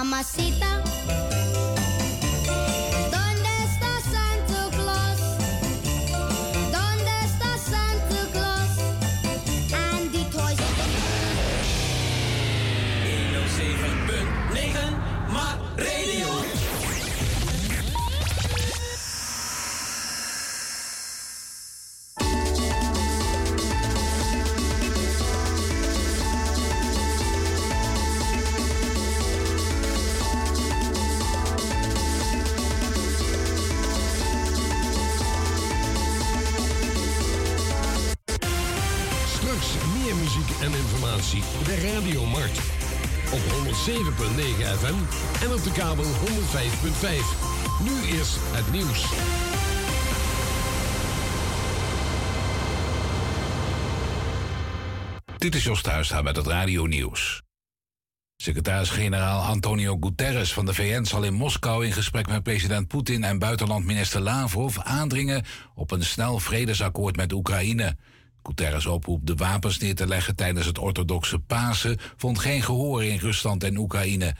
Mamacita. De Radiomarkt. Op 107.9 FM en op de kabel 105.5. Nu eerst het nieuws. Dit is Jos Thuistra met het Radio Nieuws. Secretaris-generaal Antonio Guterres van de VN zal in Moskou in gesprek met president Poetin en buitenlandminister Lavrov aandringen op een snel vredesakkoord met Oekraïne. Guterres oproep de wapens neer te leggen tijdens het orthodoxe Pasen vond geen gehoor in Rusland en Oekraïne.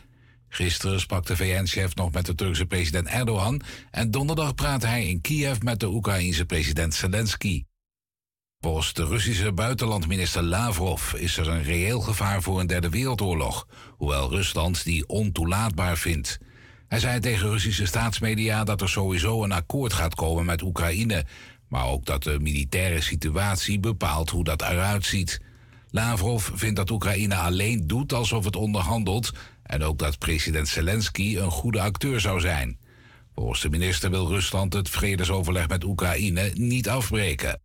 Gisteren sprak de VN-chef nog met de Turkse president Erdogan en donderdag praatte hij in Kiev met de Oekraïense president Zelensky. Volgens de Russische buitenlandminister Lavrov is er een reëel gevaar voor een derde wereldoorlog, hoewel Rusland die ontoelaatbaar vindt. Hij zei tegen Russische staatsmedia dat er sowieso een akkoord gaat komen met Oekraïne, maar ook dat de militaire situatie bepaalt hoe dat eruit ziet. Lavrov vindt dat Oekraïne alleen doet alsof het onderhandelt en ook dat president Zelensky een goede acteur zou zijn. Volgens de minister wil Rusland het vredesoverleg met Oekraïne niet afbreken.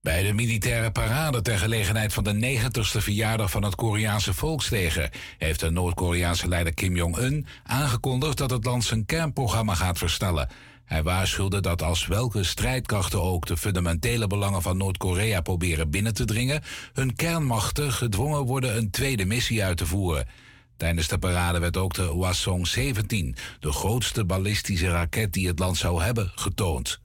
Bij de militaire parade ter gelegenheid van de 90ste verjaardag van het Koreaanse volksleger heeft de Noord-Koreaanse leider Kim Jong-un aangekondigd dat het land zijn kernprogramma gaat versnellen. Hij waarschuwde dat als welke strijdkrachten ook de fundamentele belangen van Noord-Korea proberen binnen te dringen, hun kernmachten gedwongen worden een tweede missie uit te voeren. Tijdens de parade werd ook de Hwasong-17, de grootste ballistische raket die het land zou hebben, getoond.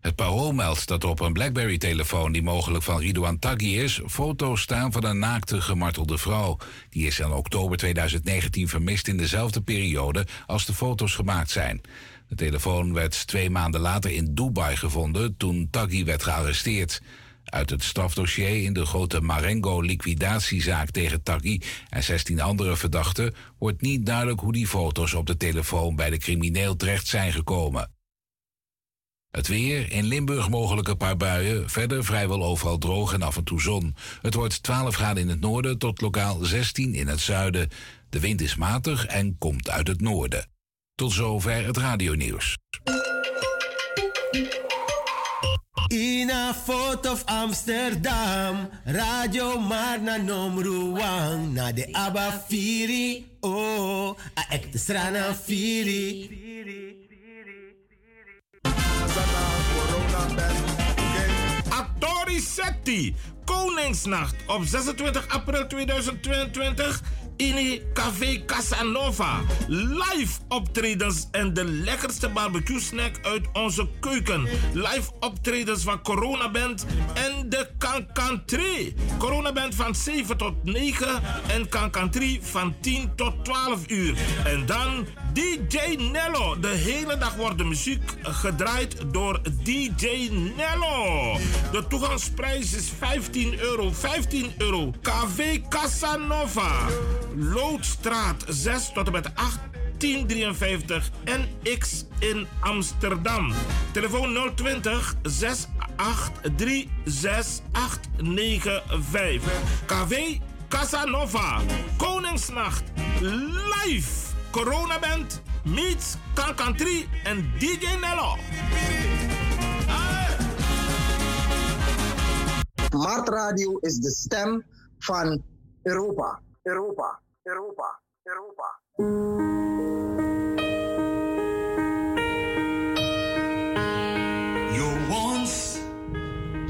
Het parool meldt dat op een BlackBerry-telefoon die mogelijk van Ridouan Taghi is, foto's staan van een naakte gemartelde vrouw. Die is in oktober 2019 vermist in dezelfde periode als de foto's gemaakt zijn. De telefoon werd twee maanden later in Dubai gevonden toen Taghi werd gearresteerd. Uit het strafdossier in de grote Marengo-liquidatiezaak tegen Taghi en 16 andere verdachten wordt niet duidelijk hoe die foto's op de telefoon bij de crimineel terecht zijn gekomen. Het weer, in Limburg mogelijk een paar buien, verder vrijwel overal droog en af en toe zon. Het wordt 12 graden in het noorden tot lokaal 16 in het zuiden. De wind is matig en komt uit het noorden. Tot zover het radionieuws. In a foto of Amsterdam, radio maar na Nomruang, na de Abba Firi, oh, a ekte strana Firi. Atori Setti, Koningsnacht op 26 april 2022 in Café Casanova. Live optredens en de lekkerste barbecue snack uit onze keuken. Live optredens van Corona Band en de Cancan 3. Corona Band van 7 tot 9 en Cancan 3 van 10 tot 12 uur. En dan DJ Nello. De hele dag wordt de muziek gedraaid door DJ Nello. De toegangsprijs is 15 euro. 15 euro. KV Casanova. Loodstraat 6 tot en met 8. 1053 NX in Amsterdam. Telefoon 020 683 6895. KV Casanova. Koningsnacht. Live. Corona Band. Meets Kankantri en DJ Nello. Smart Radio is de stem van Europa. Europa. Europa. Europa. You're once,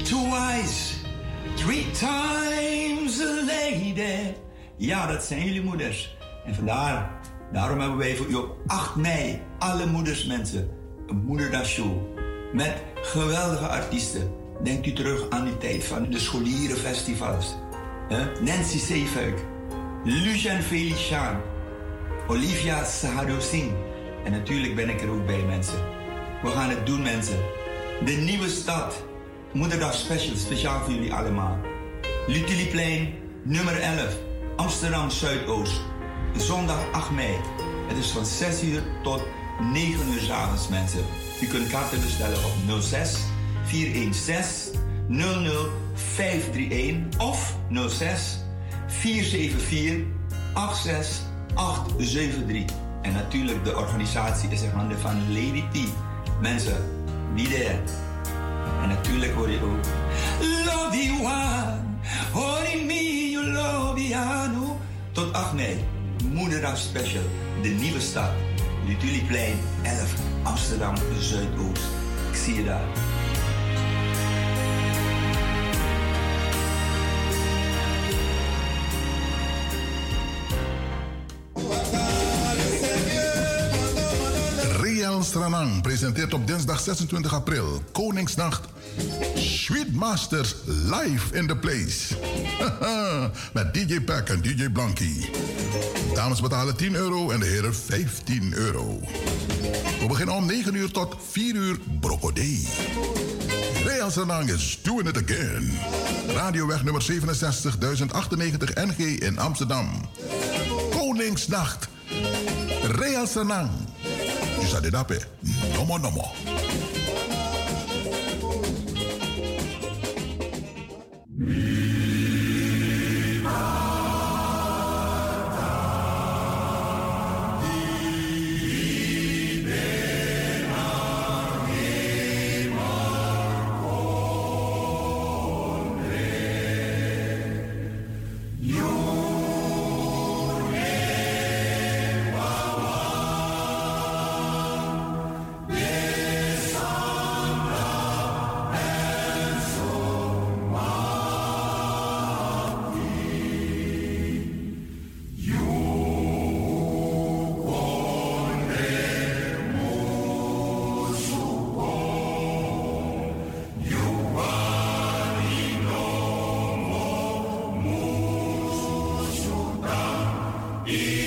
twice, three times a lady. Ja, dat zijn jullie moeders. En vandaar, daarom hebben wij voor u op 8 mei alle moeders mensen een moederdagshow met geweldige artiesten. Denkt u terug aan die tijd van de scholierenfestivals. Nancy Zeefuik, Lucien Feliciaan, Olivia Sahado Singh. En natuurlijk ben ik er ook bij, mensen. We gaan het doen, mensen. De nieuwe stad. Moederdag special, speciaal voor jullie allemaal. Lutiliplein, nummer 11, Amsterdam Zuidoost. Zondag 8 mei. Het is van 6 uur tot 9 uur avonds, mensen. U kunt kaarten bestellen op 06 416 00531 of 06 474 86873. En natuurlijk, de organisatie is in handen van Lady T. Mensen, wie there. En natuurlijk hoor je ook. Love you one, holy me, you love you. Tot 8 mei, Moederdag Special, de nieuwe stad. Lutuliplein 11, Amsterdam Zuidoost. Ik zie je daar. Riel Stranang presenteert op dinsdag 26 april Koningsnacht Sweet Masters live in the place. Met DJ Pack en DJ Blankie. Dames betalen 10 euro en de heren 15 euro. We beginnen om 9 uur tot 4 uur Brocodee. Real Sanang is doing it again. Radioweg nummer 67 1098 NG in Amsterdam. Koningsnacht. Real Sanang. Je zei dit op, hè? Nomo, nomo. Dit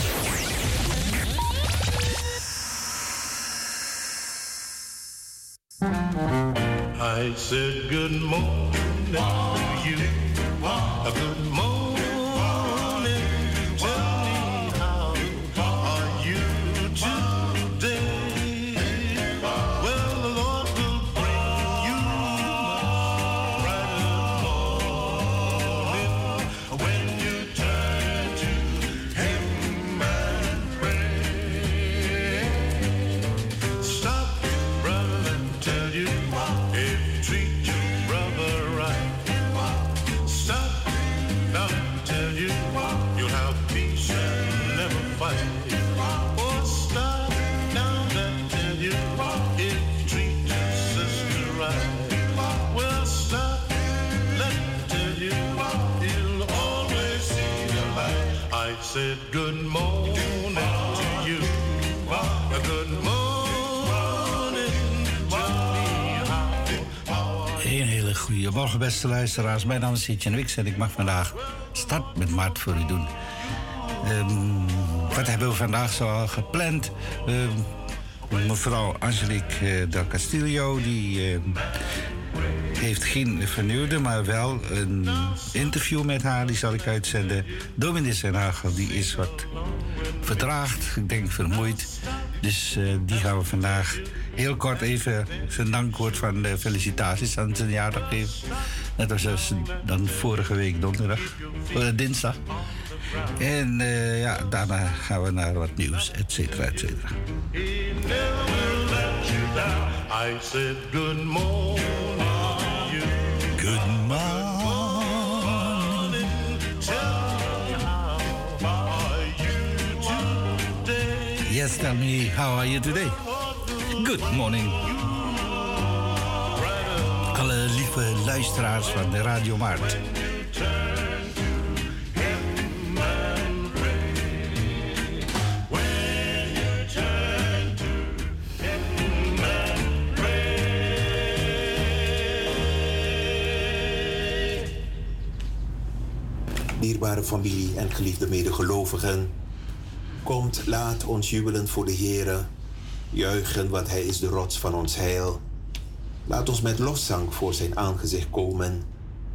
Said good morning to you. A good morning. Luisteraars. Mijn naam is Etienne Wix en ik mag vandaag start met Maart voor u doen. Ehm, wat hebben we vandaag zo gepland? Ehm, mevrouw Angelique eh, Del Castillo, die ehm, heeft geen vernieuwde, maar wel een interview met haar. Die zal ik uitzenden. Dominee Den Hagel, die is wat vertraagd, ik denk vermoeid. Dus eh, die gaan we vandaag heel kort even zijn dankwoord van de felicitaties aan zijn jaardag geven. Net als als dan vorige week donderdag, eh, dinsdag. En eh, ja, daarna gaan we naar wat nieuws, et cetera, et cetera. he never let you down. I said good morning. Good morning. Yes, tell me, how are you today? Good morning. Alle lieve luisteraars van de Radio Maart. Dierbare familie en geliefde medegelovigen, komt laat ons jubelen voor de Heere, juichen, want Hij is de rots van ons heil. Laat ons met lofzang voor Zijn aangezicht komen,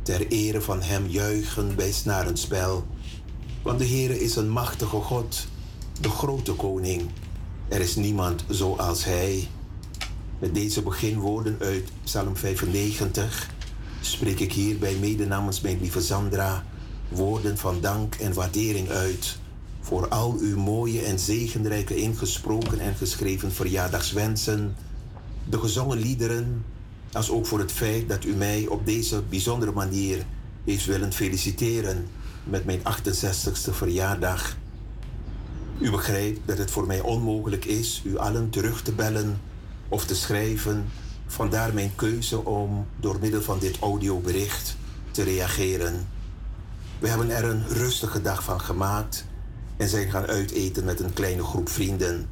ter ere van Hem juichen bij snarenspel. Want de Heere is een machtige God, de grote koning. Er is niemand zoals Hij. Met deze beginwoorden uit Psalm 95 spreek ik hier bij mede namens mijn lieve Sandra woorden van dank en waardering uit voor al uw mooie en zegenrijke ingesproken en geschreven verjaardagswensen, de gezongen liederen, als ook voor het feit dat u mij op deze bijzondere manier heeft willen feliciteren met mijn 68ste verjaardag. U begrijpt dat het voor mij onmogelijk is u allen terug te bellen of te schrijven. Vandaar mijn keuze om door middel van dit audiobericht te reageren. We hebben er een rustige dag van gemaakt en zijn gaan uiteten met een kleine groep vrienden.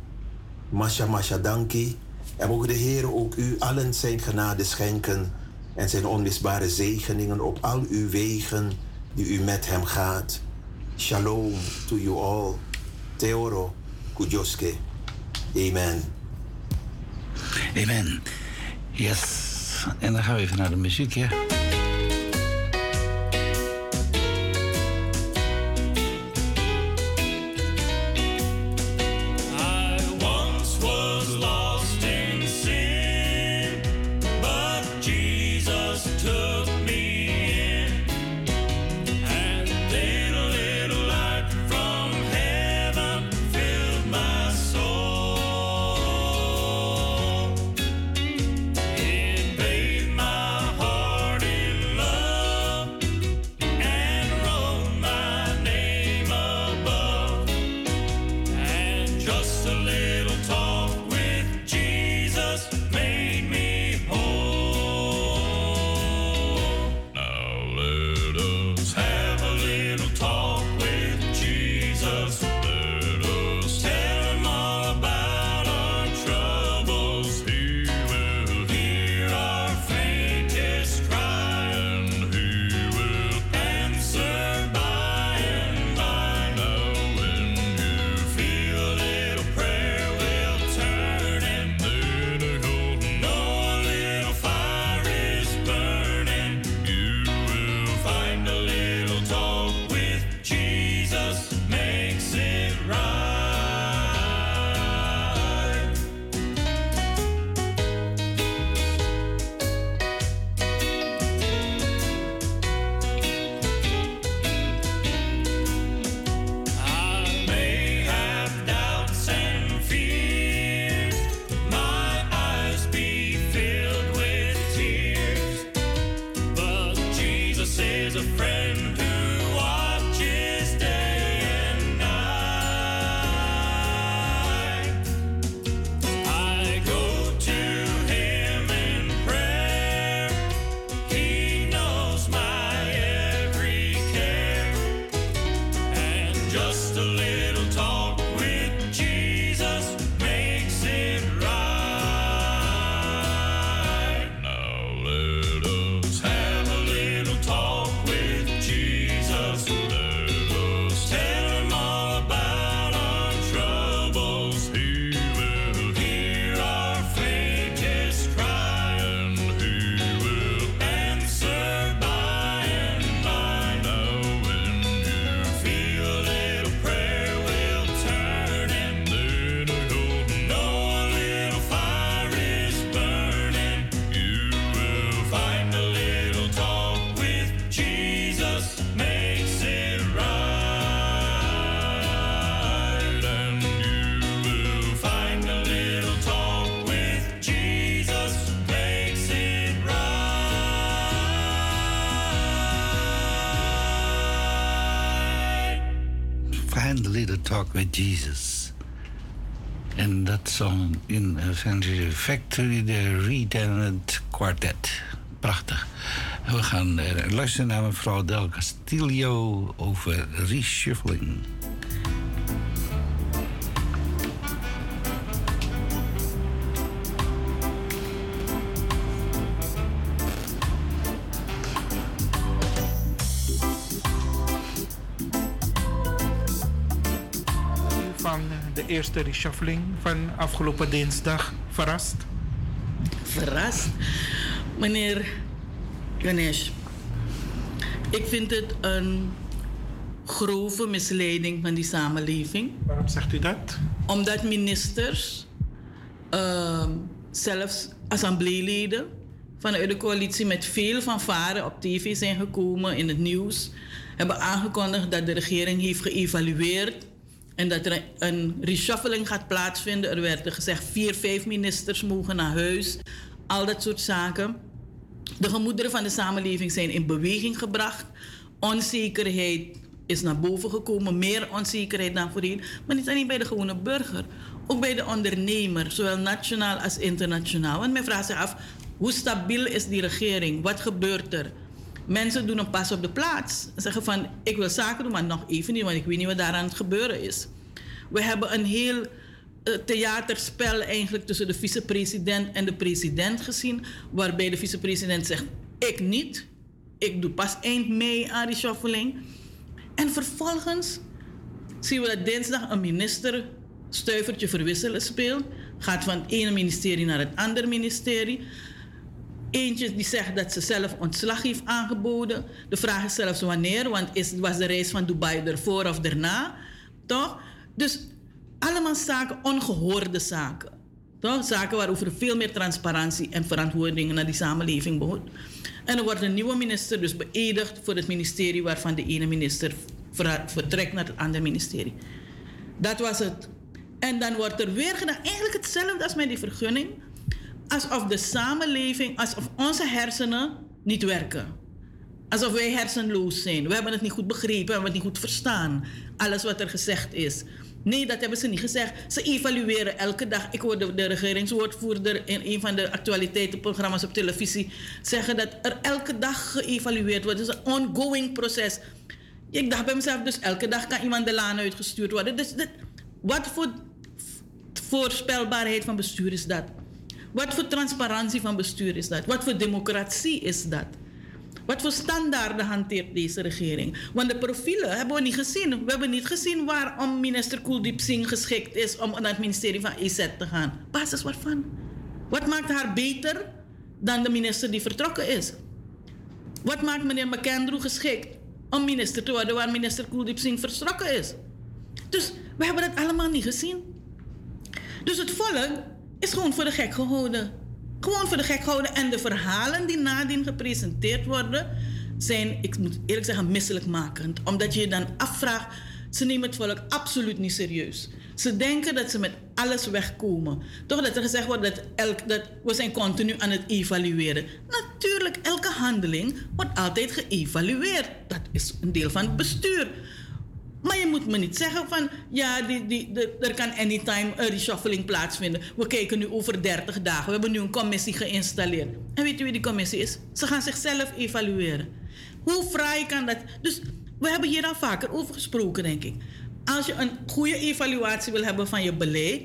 Masha Masha Danki. En mogen de Heer ook u allen zijn genade schenken en zijn onmisbare zegeningen op al uw wegen die u met hem gaat. Shalom to you all. Teoro Kujoske. Amen. Amen. Yes. En dan gaan we even naar de muziek, ja. Jesus. En dat song in Factory, de Redundant Quartet. Prachtig. We gaan uh, luisteren naar mevrouw Del Castillo over reshuffling. Eerste reshuffling van afgelopen dinsdag verrast? Verrast? Meneer Ganesh, ik vind het een grove misleiding van die samenleving. Waarom zegt u dat? Omdat ministers, uh, zelfs assembleeleden vanuit de coalitie met veel fanfare op tv zijn gekomen in het nieuws, hebben aangekondigd dat de regering heeft geëvalueerd en dat er een reshuffling gaat plaatsvinden. Er werd gezegd vier, vijf ministers mogen naar huis. Al dat soort zaken. De gemoederen van de samenleving zijn in beweging gebracht. Onzekerheid is naar boven gekomen. Meer onzekerheid dan voorheen. Maar niet alleen bij de gewone burger. Ook bij de ondernemer. Zowel nationaal als internationaal. Want men vraagt zich af. Hoe stabiel is die regering? Wat gebeurt er? Mensen doen een pas op de plaats. Zeggen van, ik wil zaken doen, maar nog even niet, want ik weet niet wat daar aan het gebeuren is. We hebben een heel uh, theaterspel eigenlijk tussen de vicepresident en de president gezien. Waarbij de vicepresident zegt, ik niet. Ik doe pas eind mei aan die shuffling. En vervolgens zien we dat dinsdag een minister stuivertje verwisselen speelt. Gaat van het ene ministerie naar het andere ministerie. Eentje die zegt dat ze zelf ontslag heeft aangeboden. De vraag is zelfs wanneer, want is, was de reis van Dubai ervoor of daarna? Toch? Dus allemaal zaken, ongehoorde zaken. Toch? Zaken waarover veel meer transparantie en verantwoording naar die samenleving behoort. En er wordt een nieuwe minister dus beëdigd voor het ministerie waarvan de ene minister vertrekt naar het andere ministerie. Dat was het. En dan wordt er weer gedaan, eigenlijk hetzelfde als met die vergunning alsof de samenleving, alsof onze hersenen niet werken. Alsof wij hersenloos zijn. We hebben het niet goed begrepen, we hebben het niet goed verstaan. Alles wat er gezegd is. Nee, dat hebben ze niet gezegd. Ze evalueren elke dag. Ik hoorde de regeringswoordvoerder in een van de actualiteitenprogramma's op televisie zeggen dat er elke dag geëvalueerd wordt. Het is een ongoing proces. Ik dacht bij mezelf, dus elke dag kan iemand de laan uitgestuurd worden. Dus wat voor voorspelbaarheid van bestuur is dat? Wat voor transparantie van bestuur is dat? Wat voor democratie is dat? Wat voor standaarden hanteert deze regering? Want de profielen hebben we niet gezien. We hebben niet gezien waarom minister Kuldeep Singh geschikt is om naar het ministerie van EZ te gaan. Basis waarvan? Wat maakt haar beter dan de minister die vertrokken is? Wat maakt meneer McAndrew geschikt om minister te worden waar minister Kuldeep Singh vertrokken is? Dus we hebben dat allemaal niet gezien. Dus het volk is gewoon voor de gek gehouden. Gewoon voor de gek gehouden. En de verhalen die nadien gepresenteerd worden, zijn, ik moet eerlijk zeggen, misselijkmakend. Omdat je je dan afvraagt, ze nemen het volk absoluut niet serieus. Ze denken dat ze met alles wegkomen. Toch dat er gezegd wordt dat, elk, dat we zijn continu aan het evalueren. Natuurlijk, elke handeling wordt altijd geëvalueerd. Dat is een deel van het bestuur. Maar je moet me niet zeggen van ja, die, die, de, er kan anytime een reshuffling plaatsvinden. We kijken nu over 30 dagen. We hebben nu een commissie geïnstalleerd. En weet u wie die commissie is? Ze gaan zichzelf evalueren. Hoe fraai kan dat? Dus we hebben hier al vaker over gesproken, denk ik. Als je een goede evaluatie wil hebben van je beleid,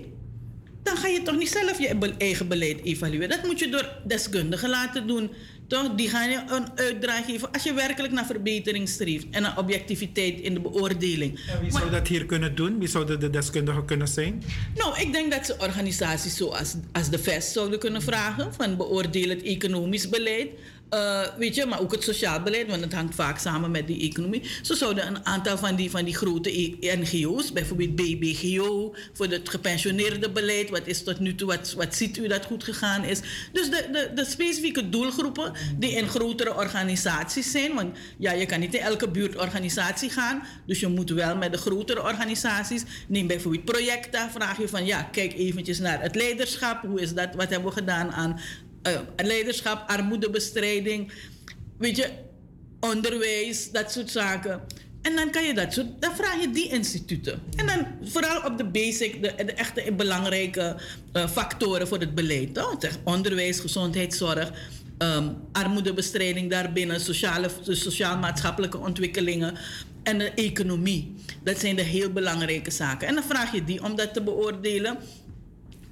dan ga je toch niet zelf je eigen beleid evalueren. Dat moet je door deskundigen laten doen. Toch? Die gaan je een uitdraai geven als je werkelijk naar verbetering streeft en naar objectiviteit in de beoordeling. En wie zou dat hier kunnen doen? Wie zouden de deskundigen kunnen zijn? Nou, ik denk dat ze organisaties zoals als de VES zouden kunnen vragen van beoordeel het economisch beleid. Uh, weet je, maar ook het sociaal beleid, want het hangt vaak samen met die economie. Zo zouden een aantal van die, van die grote NGO's, bijvoorbeeld BBGO, voor het gepensioneerde beleid, wat is tot nu toe, wat, wat ziet u dat goed gegaan is. Dus de, de, de specifieke doelgroepen die in grotere organisaties zijn, want ja, je kan niet in elke buurtorganisatie gaan, dus je moet wel met de grotere organisaties, neem bijvoorbeeld projecten, vraag je van ja, kijk eventjes naar het leiderschap, hoe is dat, wat hebben we gedaan aan uh, leiderschap, armoedebestrijding, weet je, onderwijs, dat soort zaken. En dan kan je dat soort, dan vraag je die instituten. En dan vooral op de basic, de, de echte belangrijke eh, factoren voor het beleid. Toch? Onderwijs, gezondheidszorg, ehm, armoedebestrijding daarbinnen, sociale, sociaal-maatschappelijke ontwikkelingen en de economie. Dat zijn de heel belangrijke zaken. En dan vraag je die om dat te beoordelen.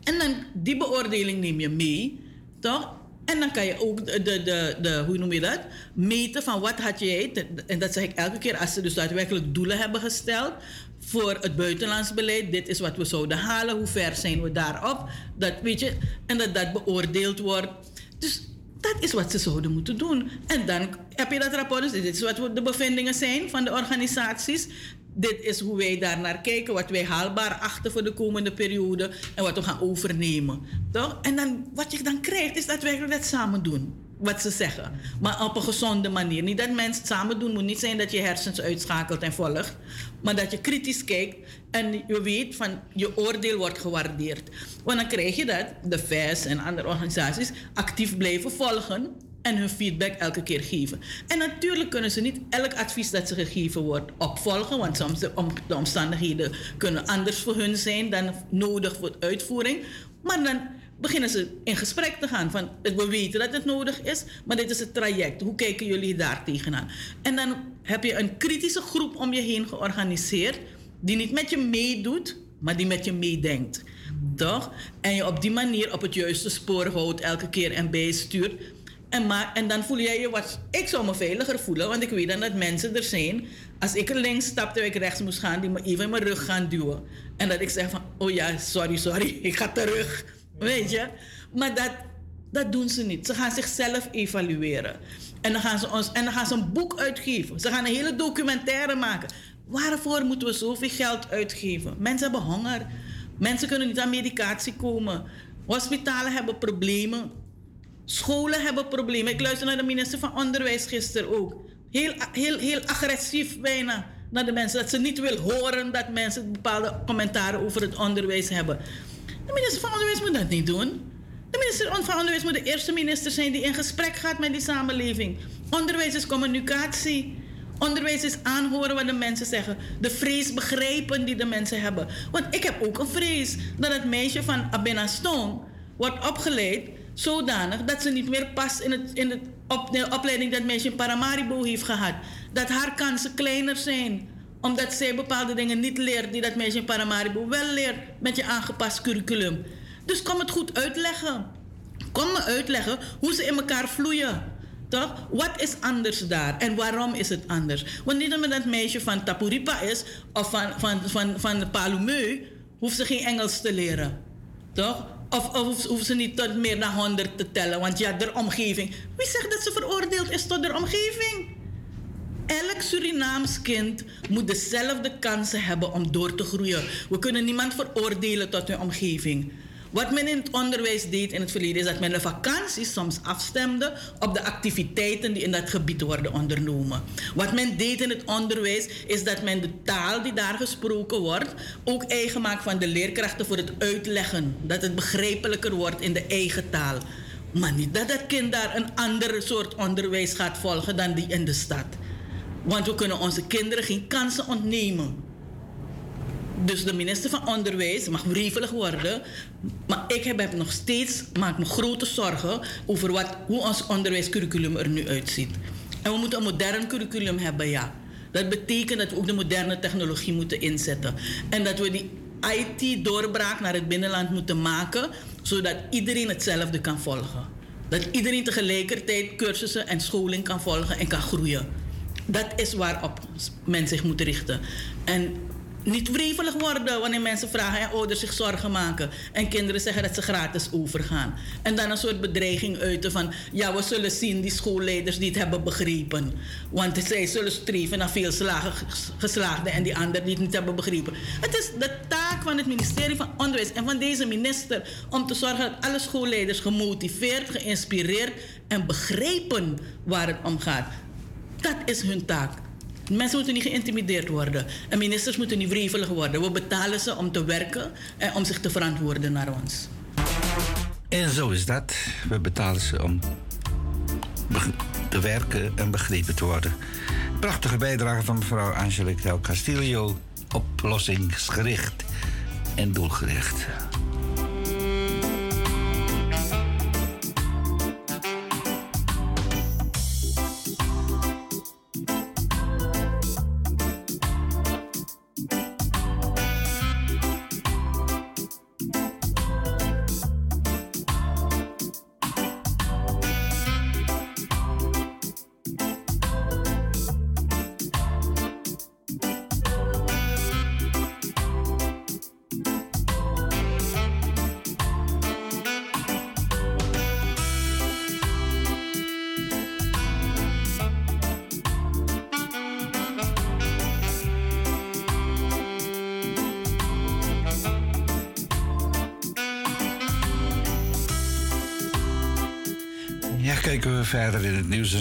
En dan die beoordeling neem je mee, toch? En dan kan je ook de, de, de, hoe noem je dat? Meten van wat had jij. En dat zeg ik elke keer als ze dus daadwerkelijk doelen hebben gesteld voor het buitenlands beleid. Dit is wat we zouden halen. Hoe ver zijn we daarop? Dat weet je. En dat dat beoordeeld wordt. Dus dat is wat ze zouden moeten doen. En dan heb je dat rapport. Dus dit is wat de bevindingen zijn van de organisaties. Dit is hoe wij daar naar kijken, wat wij haalbaar achten voor de komende periode en wat we gaan overnemen. Toch? En dan, wat je dan krijgt, is dat wij dat samen doen. Wat ze zeggen. Maar op een gezonde manier. Niet dat mensen het samen doen. moet niet zijn dat je hersens uitschakelt en volgt. Maar dat je kritisch kijkt en je weet van je oordeel wordt gewaardeerd. Want dan krijg je dat de VS en andere organisaties actief blijven volgen en hun feedback elke keer geven. En natuurlijk kunnen ze niet elk advies dat ze gegeven wordt opvolgen, want soms de, de omstandigheden kunnen anders voor hun zijn dan nodig voor uitvoering. Maar dan beginnen ze in gesprek te gaan van we weten dat het nodig is, maar dit is het traject. Hoe kijken jullie daar tegenaan? En dan heb je een kritische groep om je heen georganiseerd die niet met je meedoet, maar die met je meedenkt. Toch? En je op die manier op het juiste spoor houdt elke keer en bijstuurt. En, maar, en dan voel jij je wat. Ik zou me veiliger voelen, want ik weet dan dat mensen er zijn. Als ik links stap terwijl ik rechts moest gaan, die me even in mijn rug gaan duwen. En dat ik zeg van: oh ja, sorry, sorry, ik ga terug. Weet je? Maar dat, dat doen ze niet. Ze gaan zichzelf evalueren. En dan, gaan ze ons, en dan gaan ze een boek uitgeven. Ze gaan een hele documentaire maken. Waarvoor moeten we zoveel geld uitgeven? Mensen hebben honger. Mensen kunnen niet aan medicatie komen. Hospitalen hebben problemen. Scholen hebben problemen. Ik luister naar de minister van Onderwijs gisteren ook. Heel, heel, heel agressief bijna naar de mensen. Dat ze niet wil horen dat mensen bepaalde commentaren over het onderwijs hebben. De minister van Onderwijs moet dat niet doen. De minister van Onderwijs moet de eerste minister zijn die in gesprek gaat met die samenleving. Onderwijs is communicatie. Onderwijs is aanhoren wat de mensen zeggen. De vrees begrijpen die de mensen hebben. Want ik heb ook een vrees dat het meisje van Abenaston wordt opgeleid zodanig dat ze niet meer past in, het, in het de opleiding dat meisje in Paramaribo heeft gehad. Dat haar kansen kleiner zijn omdat zij bepaalde dingen niet leert die dat meisje in Paramaribo wel leert met je aangepast curriculum. Dus kom het goed uitleggen. Kom me uitleggen hoe ze in elkaar vloeien. Toch? Wat is anders daar en waarom is het anders? Want niet omdat dat meisje van Tapuripa is of van, van, van, van de Palumeu, hoeft ze geen Engels te leren. Toch? Of, of hoeft ze niet tot meer dan 100 te tellen, want ja, de omgeving. Wie zegt dat ze veroordeeld is tot de omgeving? Elk Surinaams kind moet dezelfde kansen hebben om door te groeien. We kunnen niemand veroordelen tot hun omgeving. Wat men in het onderwijs deed in het verleden is dat men de vakanties soms afstemde op de activiteiten die in dat gebied worden ondernomen. Wat men deed in het onderwijs is dat men de taal die daar gesproken wordt ook eigen maakt van de leerkrachten voor het uitleggen. Dat het begrijpelijker wordt in de eigen taal. Maar niet dat het kind daar een ander soort onderwijs gaat volgen dan die in de stad. Want we kunnen onze kinderen geen kansen ontnemen. Dus de minister van Onderwijs mag wrevelig worden. Maar ik heb, heb nog steeds, maak me grote zorgen over wat, hoe ons onderwijscurriculum er nu uitziet. En we moeten een modern curriculum hebben, ja. Dat betekent dat we ook de moderne technologie moeten inzetten. En dat we die IT-doorbraak naar het binnenland moeten maken, zodat iedereen hetzelfde kan volgen. Dat iedereen tegelijkertijd cursussen en scholing kan volgen en kan groeien. Dat is waarop men zich moet richten. En niet wrevelig worden wanneer mensen vragen en ouders zich zorgen maken. En kinderen zeggen dat ze gratis overgaan. En dan een soort bedreiging uiten van... ja, we zullen zien die schoolleiders die het hebben begrepen. Want zij zullen streven naar veel geslaagden... en die anderen die het niet hebben begrepen. Het is de taak van het ministerie van Onderwijs en van deze minister... om te zorgen dat alle schoolleiders gemotiveerd, geïnspireerd... en begrijpen waar het om gaat. Dat is hun taak. Mensen moeten niet geïntimideerd worden. En ministers moeten niet wrevelig worden. We betalen ze om te werken en om zich te verantwoorden naar ons. En zo is dat. We betalen ze om te werken en begrepen te worden. Prachtige bijdrage van mevrouw Angelique Del Castillo. Oplossingsgericht en doelgericht.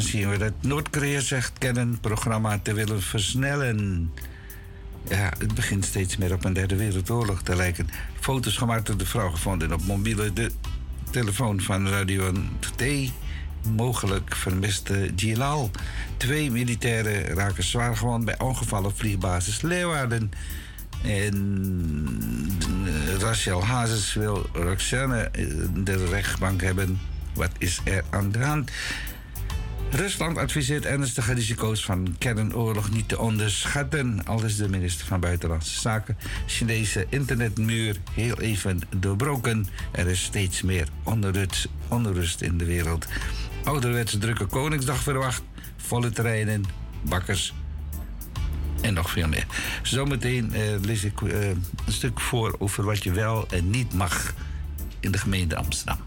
Zien we dat Noord-Korea zegt kennen programma te willen versnellen. Ja, het begint steeds meer op een derde wereldoorlog te lijken. Foto's gemaakt door de vrouw gevonden op mobiele de telefoon van Radio T. Mogelijk vermiste Gilal. Twee militairen raken zwaar gewond bij ongevallen vliegbasis Leeuwarden. En eh, Rachel Hazes wil Roxanne eh, de rechtbank hebben. Wat is er aan de hand? Rusland adviseert ernstige risico's van kernoorlog niet te onderschatten, al is de minister van Buitenlandse Zaken. Chinese internetmuur heel even doorbroken. Er is steeds meer onrust, onrust in de wereld. Ouderwets drukke Koningsdag verwacht, volle terreinen, bakkers en nog veel meer. Zometeen eh, lees ik eh, een stuk voor over wat je wel en niet mag in de gemeente Amsterdam.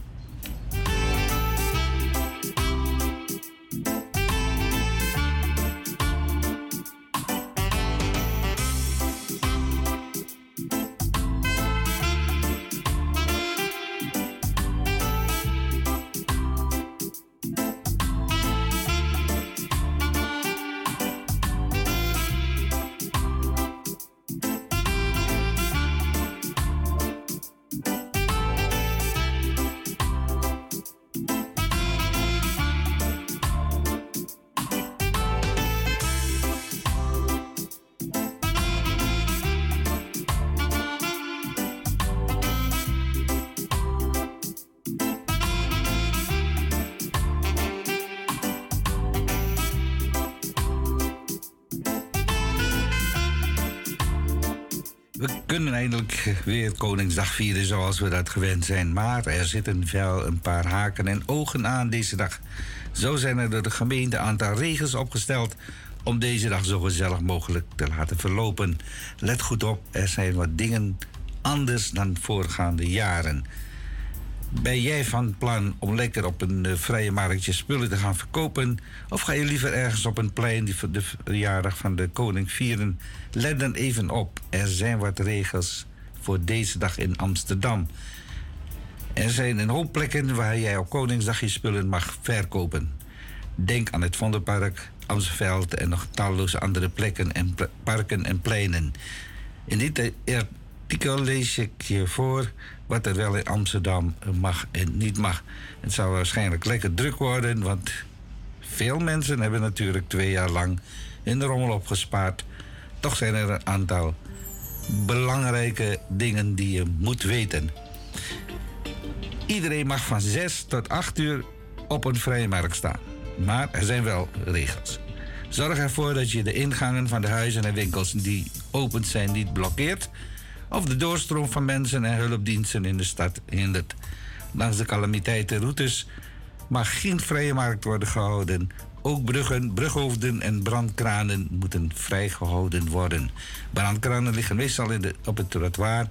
Weer Koningsdag vieren zoals we dat gewend zijn. Maar er zitten wel een paar haken en ogen aan deze dag. Zo zijn er door de gemeente een aantal regels opgesteld om deze dag zo gezellig mogelijk te laten verlopen. Let goed op, er zijn wat dingen anders dan voorgaande jaren. Ben jij van plan om lekker op een eh, vrije marktje spullen te gaan verkopen? Of ga je liever ergens op een plein die de verjaardag van de koning vieren? Let dan even op, er zijn wat regels voor deze dag in Amsterdam. Er zijn een hoop plekken waar jij op Koningsdag je spullen mag verkopen. Denk aan het Vondelpark, Amstelveld en nog talloze andere plekken en parken en pleinen. In dit artikel lees ik je voor wat er wel in Amsterdam mag en niet mag. Het zal waarschijnlijk lekker druk worden, want veel mensen hebben natuurlijk twee jaar lang in de rommel opgespaard. Toch zijn er een aantal belangrijke dingen die je moet weten. Iedereen mag van 6 tot 8 uur op een vrije markt staan. Maar er zijn wel regels. Zorg ervoor dat je de ingangen van de huizen en winkels die open zijn niet blokkeert. Of de doorstroom van mensen en hulpdiensten in de stad hindert. Langs de calamiteitenroutes mag geen vrije markt worden gehouden. Ook bruggen, brughoofden en brandkranen moeten vrijgehouden worden. Brandkranen liggen meestal op het trottoir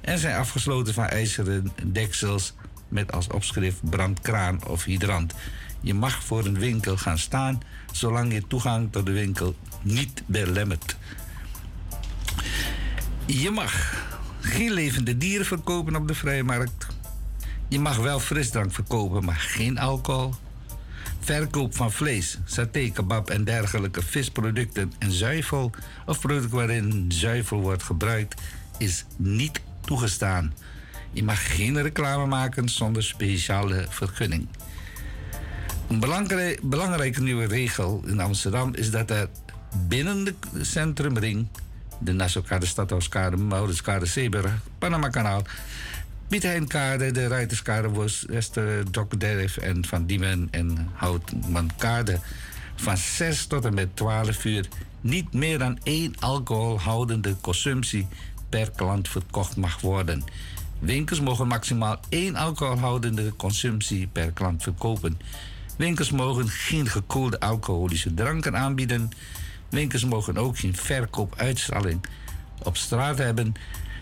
en zijn afgesloten van ijzeren deksels met als opschrift brandkraan of hydrant. Je mag voor een winkel gaan staan zolang je toegang tot de winkel niet belemmert. Je mag geen levende dieren verkopen op de vrije markt. Je mag wel frisdrank verkopen, maar geen alcohol. Verkoop van vlees, saté, kebab en dergelijke visproducten en zuivel of producten waarin zuivel wordt gebruikt is niet toegestaan. Je mag geen reclame maken zonder speciale vergunning. Een belangrij- belangrijke nieuwe regel in Amsterdam is dat er binnen de centrumring, de Nassaukade, Stadhuiskade, Mauritskade, Zeeburg, Panama-kanaal, Piet Heinkade, de Ruiterskade, Wester, Dokderf en Van Diemen en Houtmankade van 6 tot en met 12 uur niet meer dan één alcoholhoudende consumptie per klant verkocht mag worden. Winkels mogen maximaal één alcoholhoudende consumptie per klant verkopen. Winkels mogen geen gekoelde alcoholische dranken aanbieden. Winkels mogen ook geen verkoopuitstraling op straat hebben.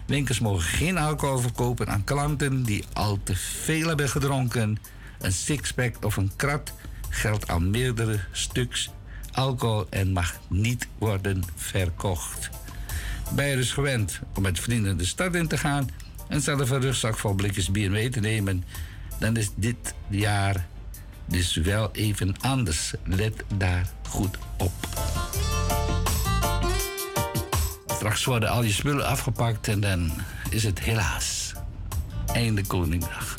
Winkels mogen geen alcohol verkopen aan klanten die al te veel hebben gedronken. Een sixpack of een krat geldt aan meerdere stuks alcohol en mag niet worden verkocht. Ben je dus gewend om met vrienden de stad in te gaan en zelf een rugzak vol blikjes bier mee te nemen, dan is dit jaar dus wel even anders. Let daar goed op. Straks worden al je spullen afgepakt en dan is het helaas einde Koningdag.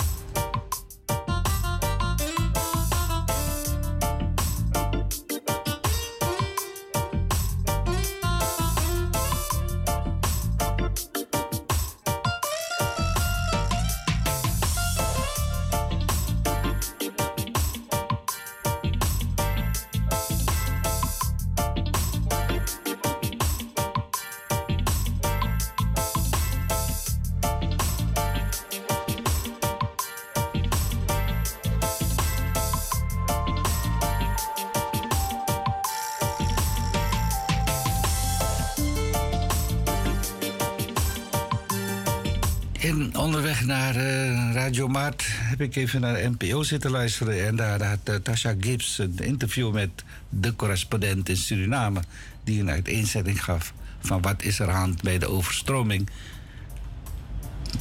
Heb ik even naar NPO zitten luisteren. En daar had uh, Tasha Gibbs een interview met de correspondent in Suriname. Die een uiteenzetting gaf van wat is er aan bij de overstroming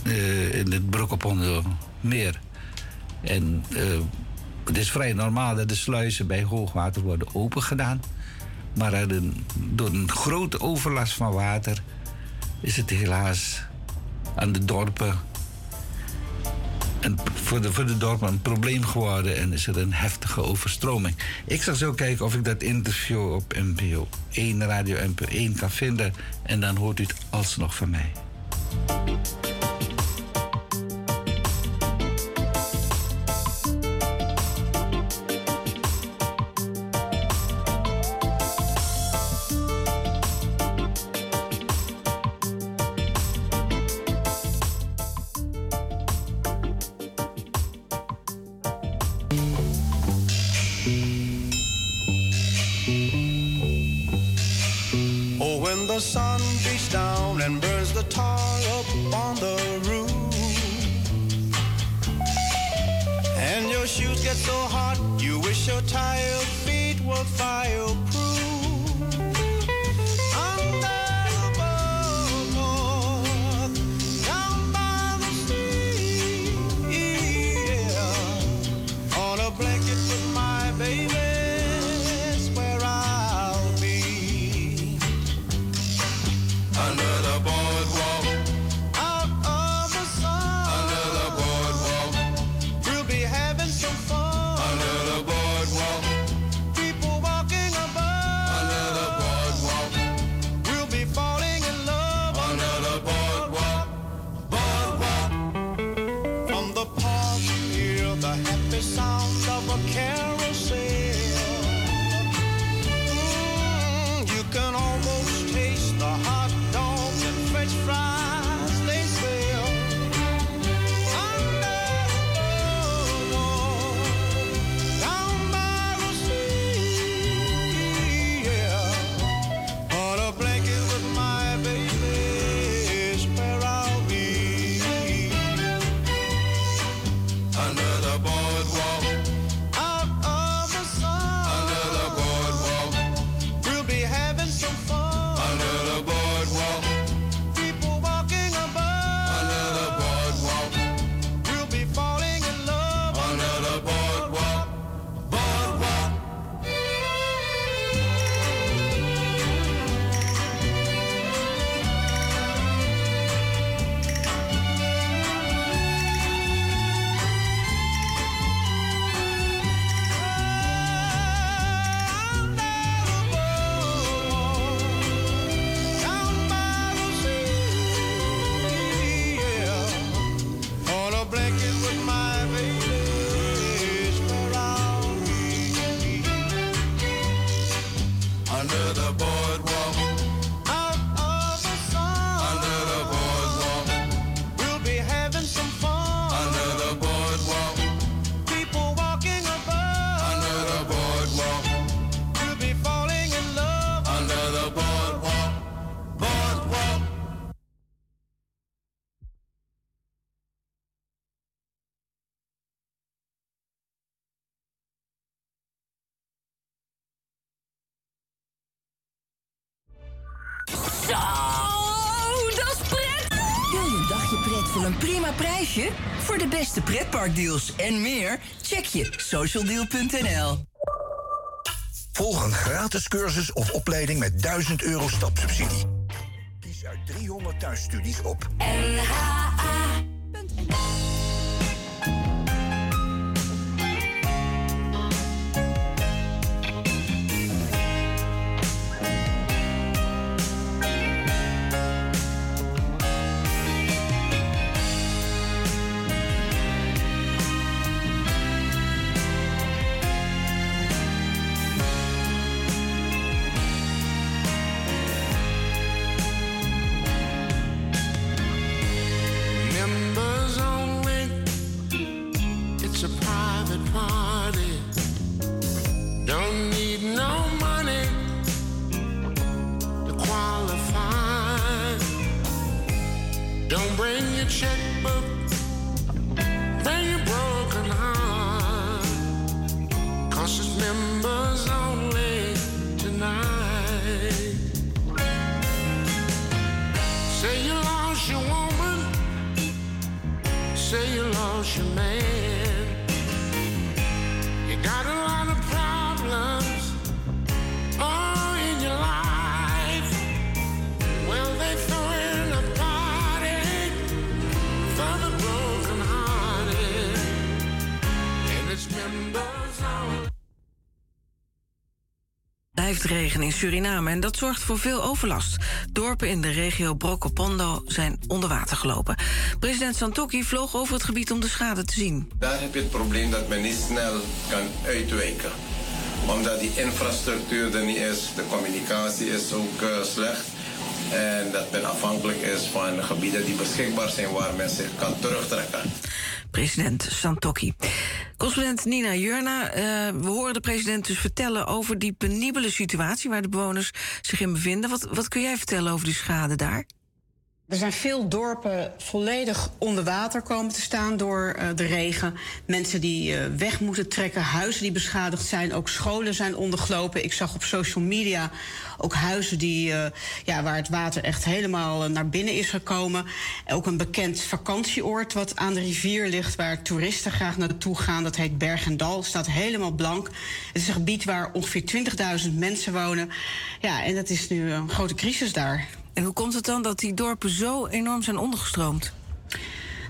eh, in het Broek op meer. En het is vrij normaal dat de sluizen bij hoogwater worden opengedaan. Maar een, door een grote overlast van water is het helaas aan de dorpen. En voor, de, voor de een probleem geworden en is er een heftige overstroming. Ik zal zo kijken of ik dat interview op NPO 1, Radio NPO 1 kan vinden. En dan hoort u het alsnog van mij. Zo, dat is pret! Wil je een dagje pret voor een prima prijsje? Voor de beste pretparkdeals en meer, check je socialdeal.nl. Volg een gratis cursus of opleiding met 1000 euro stapsubsidie. Kies uit 300 thuisstudies op Members Suriname en dat zorgt voor veel overlast. Dorpen in de regio Brokopondo zijn onder water gelopen. President Santokki vloog over het gebied om de schade te zien. Daar heb je het probleem dat men niet snel kan uitwijken. Omdat die infrastructuur er niet is, de communicatie is ook eh, slecht. En dat men afhankelijk is van gebieden die beschikbaar zijn waar men zich kan terugtrekken. President Santokki. Correspondent Nina Jurna, eh, we horen de president dus vertellen over die penibele situatie waar de bewoners zich in bevinden. Wat, wat kun jij vertellen over die schade daar? Er zijn veel dorpen volledig onder water komen te staan door eh, de regen. Mensen die eh, weg moeten trekken, huizen die beschadigd zijn, ook scholen zijn ondergelopen. Ik zag op social media ook huizen die, eh, ja, waar het water echt helemaal naar binnen is gekomen. Ook een bekend vakantieoord wat aan de rivier ligt, waar toeristen graag naartoe gaan. Dat heet Bergendal, staat helemaal blank. Het is een gebied waar ongeveer 20.000 mensen wonen. Ja, en dat is nu een grote crisis daar. En hoe komt het dan dat die dorpen zo enorm zijn ondergestroomd?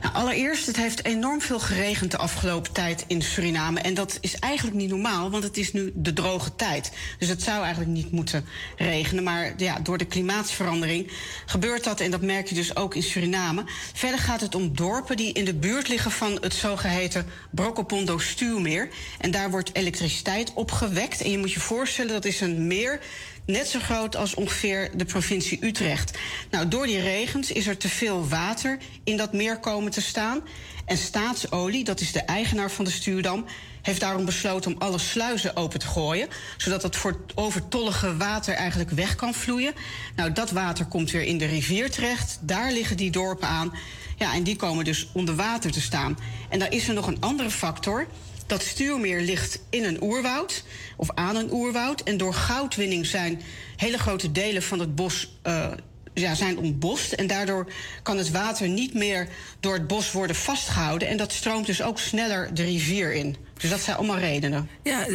Nou, allereerst, het heeft enorm veel geregend de afgelopen tijd in Suriname. En dat is eigenlijk niet normaal, want het is nu de droge tijd. Dus het zou eigenlijk niet moeten regenen. Maar ja, door de klimaatsverandering gebeurt dat. En dat merk je dus ook in Suriname. Verder gaat het om dorpen die in de buurt liggen van het zogeheten Brokopondo stuwmeer. En daar wordt elektriciteit opgewekt. En je moet je voorstellen, dat is een meer net zo groot als ongeveer de provincie Utrecht. Nou, door die regens is er te veel water in dat meer komen te staan. En Staatsolie, dat is de eigenaar van de stuwdam, heeft daarom besloten om alle sluizen open te gooien, zodat het voor overtollige water eigenlijk weg kan vloeien. Nou, dat water komt weer in de rivier terecht. Daar liggen die dorpen aan. Ja, en die komen dus onder water te staan. En daar is er nog een andere factor. Dat stuurmeer ligt in een oerwoud of aan een oerwoud. En door goudwinning zijn hele grote delen van het bos eh, ja, zijn ontbost. En daardoor kan het water niet meer door het bos worden vastgehouden. En dat stroomt dus ook sneller de rivier in. Dus dat zijn allemaal redenen. Ja,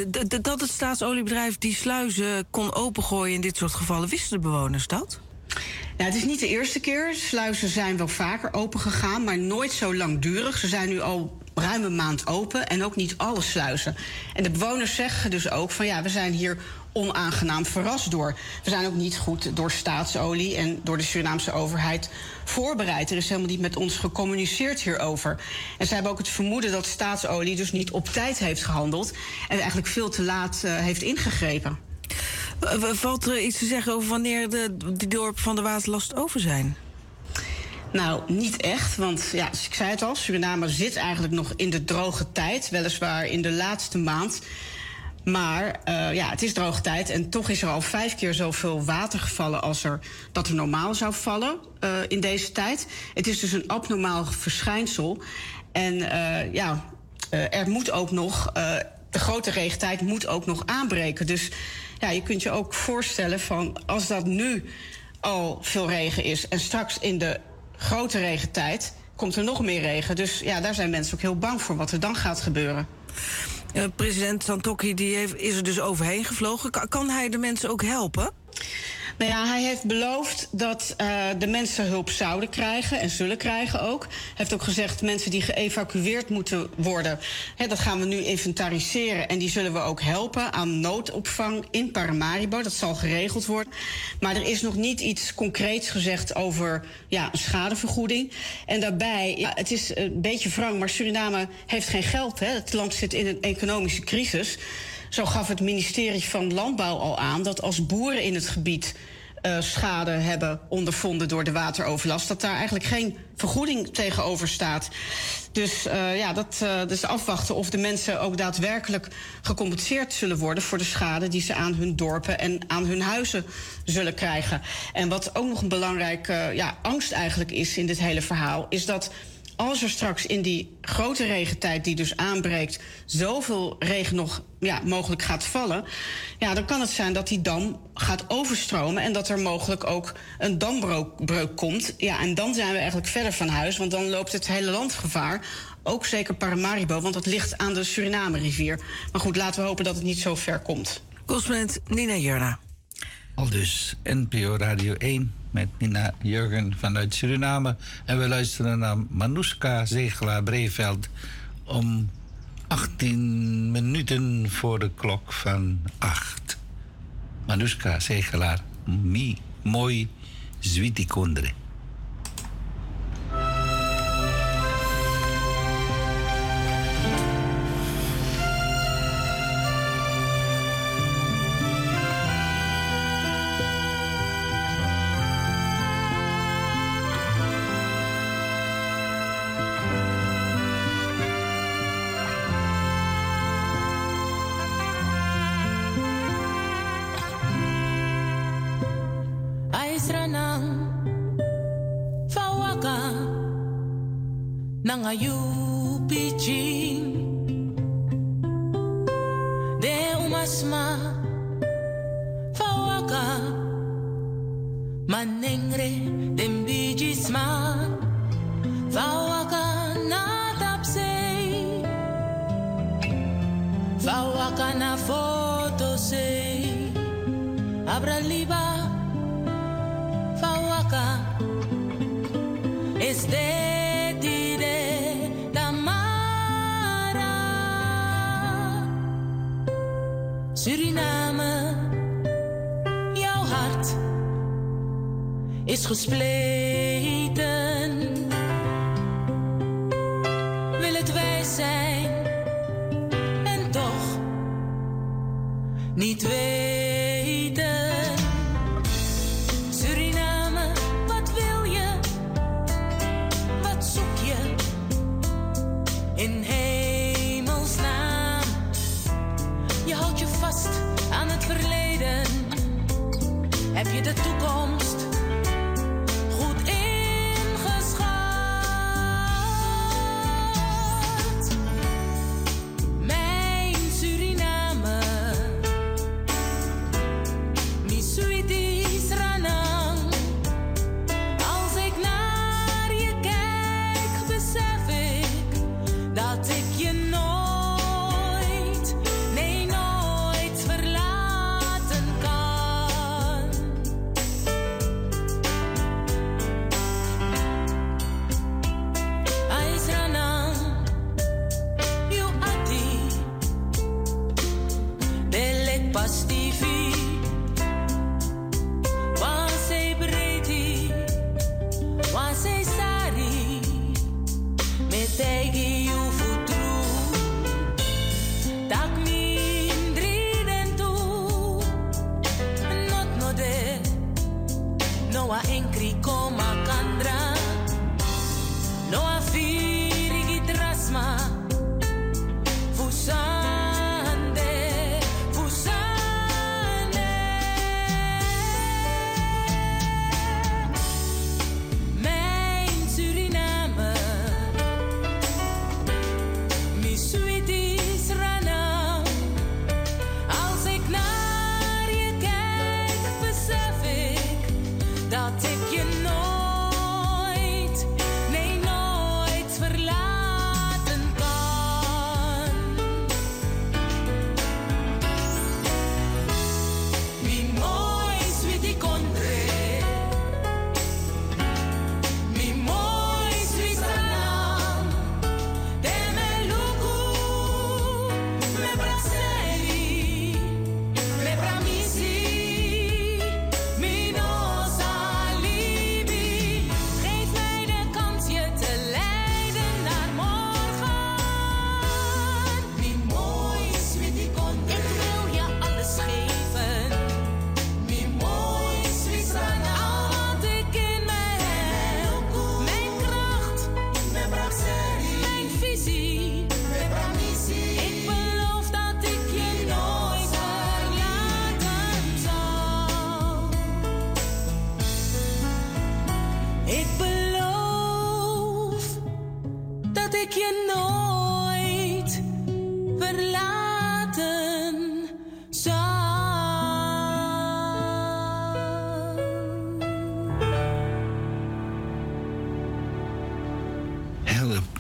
dat het staatsoliebedrijf die sluizen kon opengooien in dit soort gevallen, wisten de bewoners dat? Nou, het is niet de eerste keer. Sluizen zijn wel vaker open gegaan, maar nooit zo langdurig. Ze zijn nu al ruim een maand open en ook niet alle sluizen. En de bewoners zeggen dus ook van ja, we zijn hier onaangenaam verrast door. We zijn ook niet goed door staatsolie en door de Surinaamse overheid voorbereid. Er is helemaal niet met ons gecommuniceerd hierover. En ze hebben ook het vermoeden dat staatsolie dus niet op tijd heeft gehandeld en eigenlijk veel te laat uh, heeft ingegrepen. Valt er iets te zeggen over wanneer de, die dorpen van de waterlast over zijn? Nou, niet echt, want ja, ik zei het al, Suriname zit eigenlijk nog in de droge tijd, weliswaar in de laatste maand. Maar uh, ja, het is droge tijd en toch is er al vijf keer zoveel water gevallen als er, dat er normaal zou vallen uh, in deze tijd. Het is dus een abnormaal verschijnsel. En uh, ja, er moet ook nog, de grote regentijd moet ook nog aanbreken. Dus ja, je kunt je ook voorstellen van als dat nu al veel regen is. En straks in de grote regentijd komt er nog meer regen. Dus ja, daar zijn mensen ook heel bang voor wat er dan gaat gebeuren. Eh, president Santokhi die heeft, is er dus overheen gevlogen. Ka- kan hij de mensen ook helpen? Nou ja, hij heeft beloofd dat eh, de mensen hulp zouden krijgen en zullen krijgen ook. Hij heeft ook gezegd mensen die geëvacueerd moeten worden, hè, dat gaan we nu inventariseren en die zullen we ook helpen aan noodopvang in Paramaribo. Dat zal geregeld worden. Maar er is nog niet iets concreets gezegd over ja, schadevergoeding. En daarbij, het is een beetje wrang, maar Suriname heeft geen geld. Hè. Het land zit in een economische crisis. Zo gaf het ministerie van Landbouw al aan dat als boeren in het gebied eh, schade hebben ondervonden door de wateroverlast, dat daar eigenlijk geen vergoeding tegenover staat. Dus eh, ja, dat, eh, dus afwachten of de mensen ook daadwerkelijk gecompenseerd zullen worden voor de schade die ze aan hun dorpen en aan hun huizen zullen krijgen. En wat ook nog een belangrijke ja, angst eigenlijk is in dit hele verhaal, is dat als er straks in die grote regentijd die dus aanbreekt... zoveel regen nog ja, mogelijk gaat vallen... Ja, dan kan het zijn dat die dam gaat overstromen... en dat er mogelijk ook een dambreuk komt. Ja, en dan zijn we eigenlijk verder van huis... want dan loopt het hele land gevaar. Ook zeker Paramaribo, want dat ligt aan de Suriname-rivier. Maar goed, laten we hopen dat het niet zo ver komt. Correspondent Nina Jurna. Al dus NPO Radio 1 met Nina Jurgen vanuit Suriname. En we luisteren naar Manouska Zegelaar Breveld om 18 minuten voor de klok van 8. Manouska Zegelaar, mi, mooi, zwiti kondre. Nangayu Piching De Umasma Fawaka. Manengre Dembijisma Fawaka Natapsei Fawaka na foto sei Abra liba is gespleten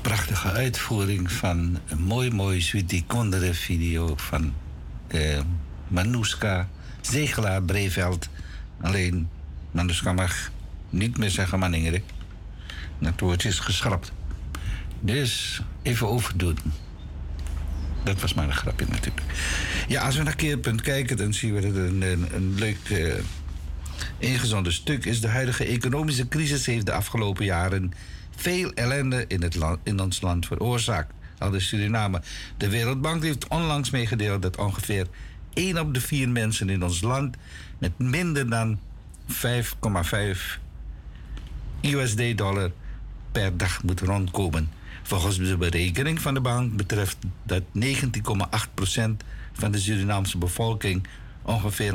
prachtige uitvoering van een mooi, mooi Sweetie Kondere video van eh, Manouska Zegelaar Breveld. Alleen, Manouska mag niet meer zeggen Maningere. Dat woordje is geschrapt. Dus even overdoen. Dat was maar een grapje natuurlijk. Ja, als we naar Keerpunt kijken, dan zien we dat een, een, leuk ingezonden stuk is. De huidige economische crisis heeft de afgelopen jaren veel ellende in, het in ons land veroorzaakt. Al de Suriname. De Wereldbank heeft onlangs meegedeeld dat ongeveer 1 op de 4 mensen in ons land met minder dan 5,5 USD-dollar per dag moet rondkomen. Volgens de berekening van de bank betreft dat 19,8% van de Surinaamse bevolking ongeveer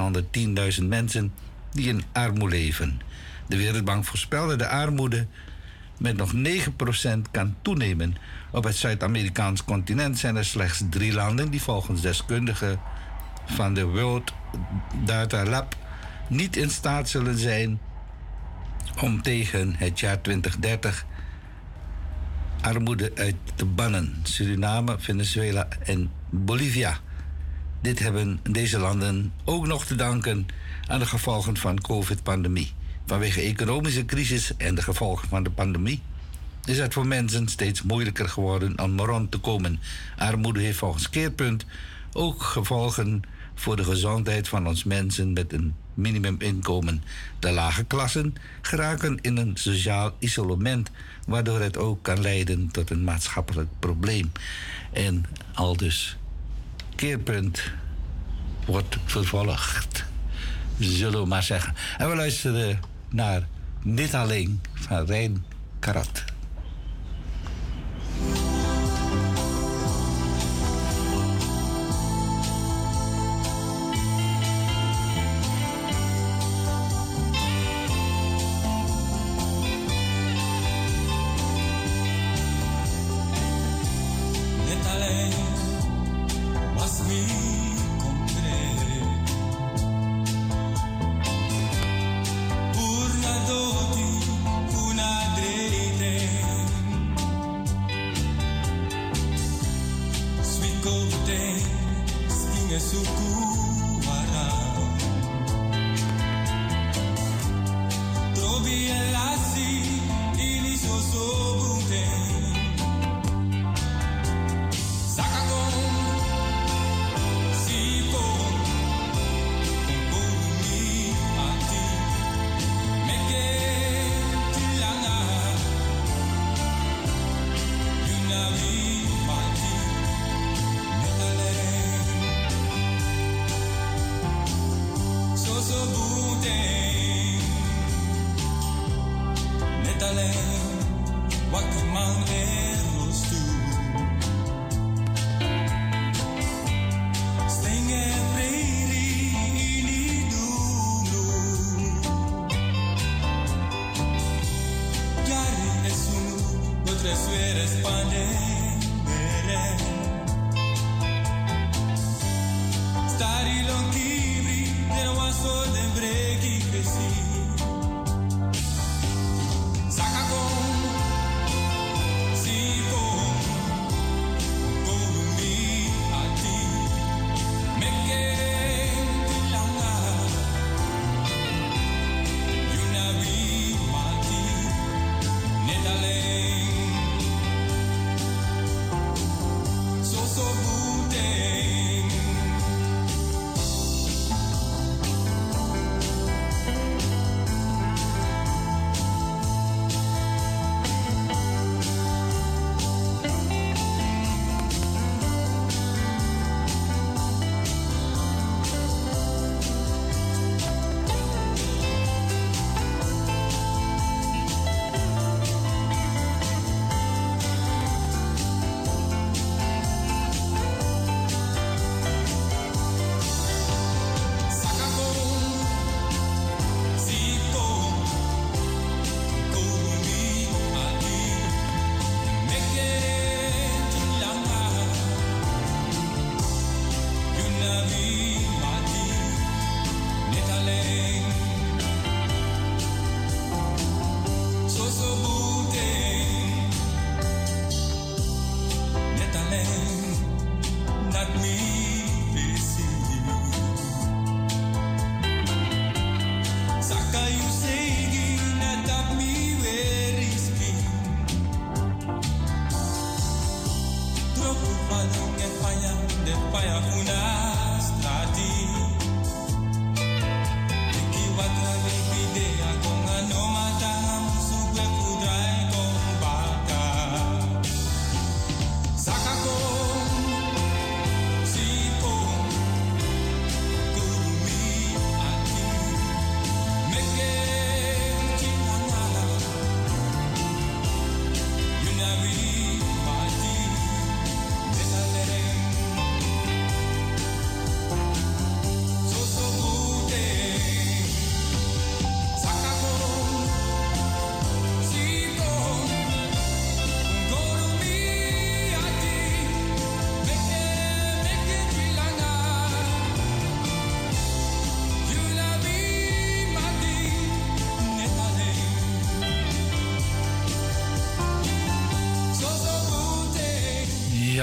110.000 mensen die in armoede leven. De Wereldbank voorspelde de armoede met nog 9% kan toenemen. Op het Zuid-Amerikaans continent zijn er slechts drie landen die volgens deskundigen van de World Data Lab niet in staat zullen zijn om tegen het jaar 2030 armoede uit te bannen. Suriname, Venezuela en Bolivia. Dit hebben deze landen ook nog te danken aan de gevolgen van COVID-pandemie. Vanwege economische crisis en de gevolgen van de pandemie is het voor mensen steeds moeilijker geworden om rond te komen. Armoede heeft volgens Keerpunt ook gevolgen voor de gezondheid van ons mensen met een minimuminkomen. De lage klassen geraken in een sociaal isolement, waardoor het ook kan leiden tot een maatschappelijk probleem. En al dus keerpunt wordt vervolgd, zullen we maar zeggen. En we luisteren naar Niet Alleen van Rijn Karat.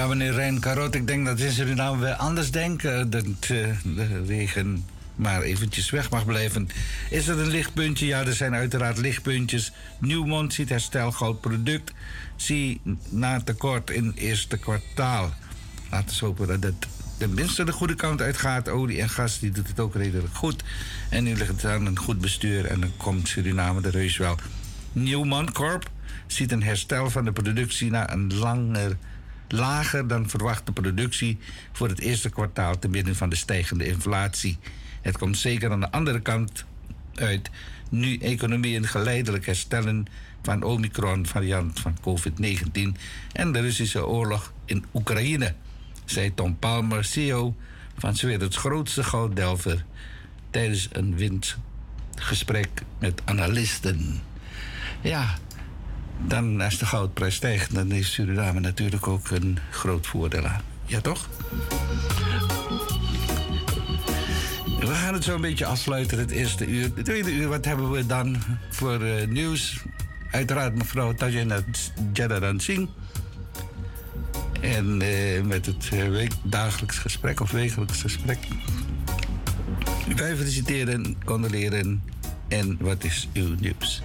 Ja, meneer Rijn Karot, ik denk dat in Suriname wel anders denken. Dat eh, de regen maar eventjes weg mag blijven. Is er een lichtpuntje? Ja, er zijn uiteraard lichtpuntjes. Nieuwmond ziet herstel groot product. Zie na tekort in eerste kwartaal. Laten we hopen dat het tenminste de goede kant uitgaat. Olie en gas, die doet het ook redelijk goed. En nu ligt het aan een goed bestuur en dan komt Suriname de reus wel. Newman Corp ziet een herstel van de productie na een langer, lager dan verwachte productie voor het eerste kwartaal te midden van de stijgende inflatie. Het komt zeker aan de andere kant uit nu economieën geleidelijk herstellen van Omicron-variant van COVID-19 en de Russische oorlog in Oekraïne, zei Tom Palmer, CEO van 's werelds grootste gouddelver, tijdens een windgesprek met analisten. Ja, dan als de goudprijs stijgt, dan heeft Suriname natuurlijk ook een groot voordeel aan. Ja, toch? We gaan het zo een beetje afsluiten, het eerste uur. Het tweede uur, wat hebben we dan voor eh, nieuws? Uiteraard mevrouw Tajana Jadaran Singh. En eh, met het eh, dagelijks gesprek of wekelijks gesprek. Wij feliciteren, condoleren. En wat is uw nieuws?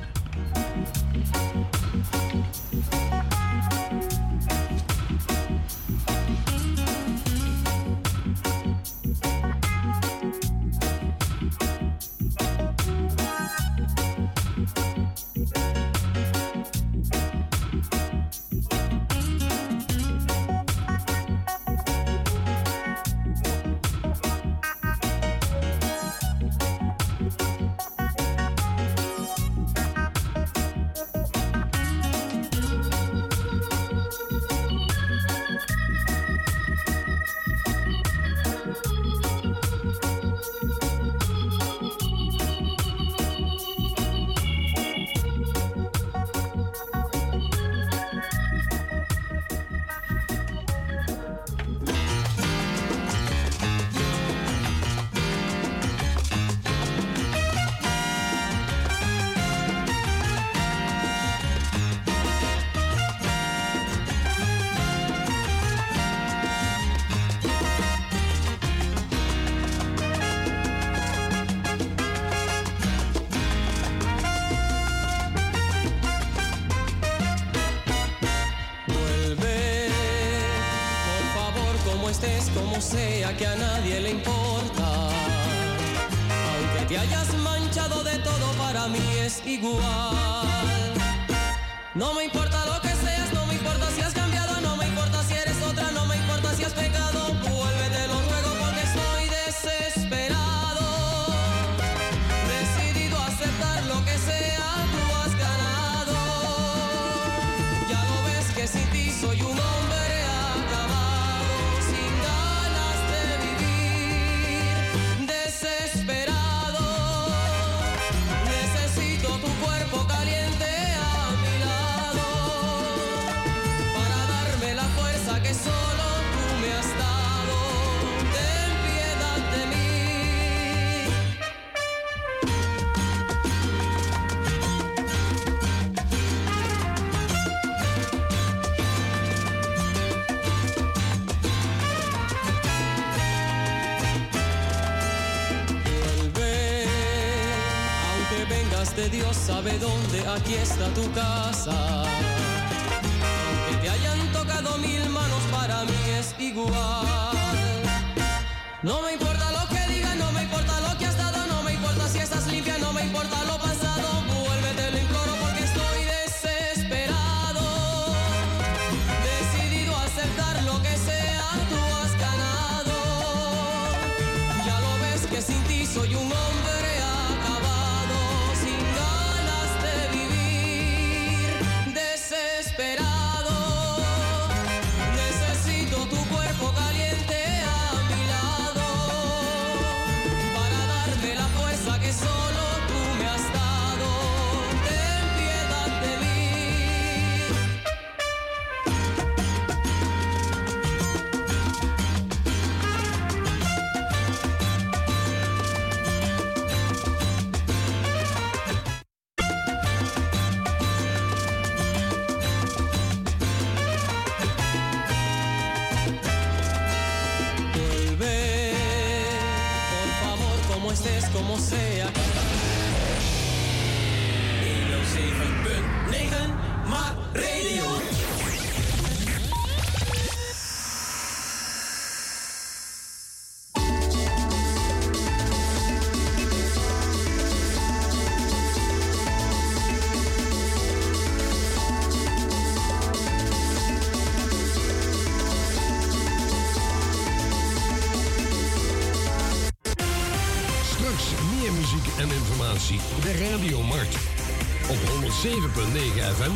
FM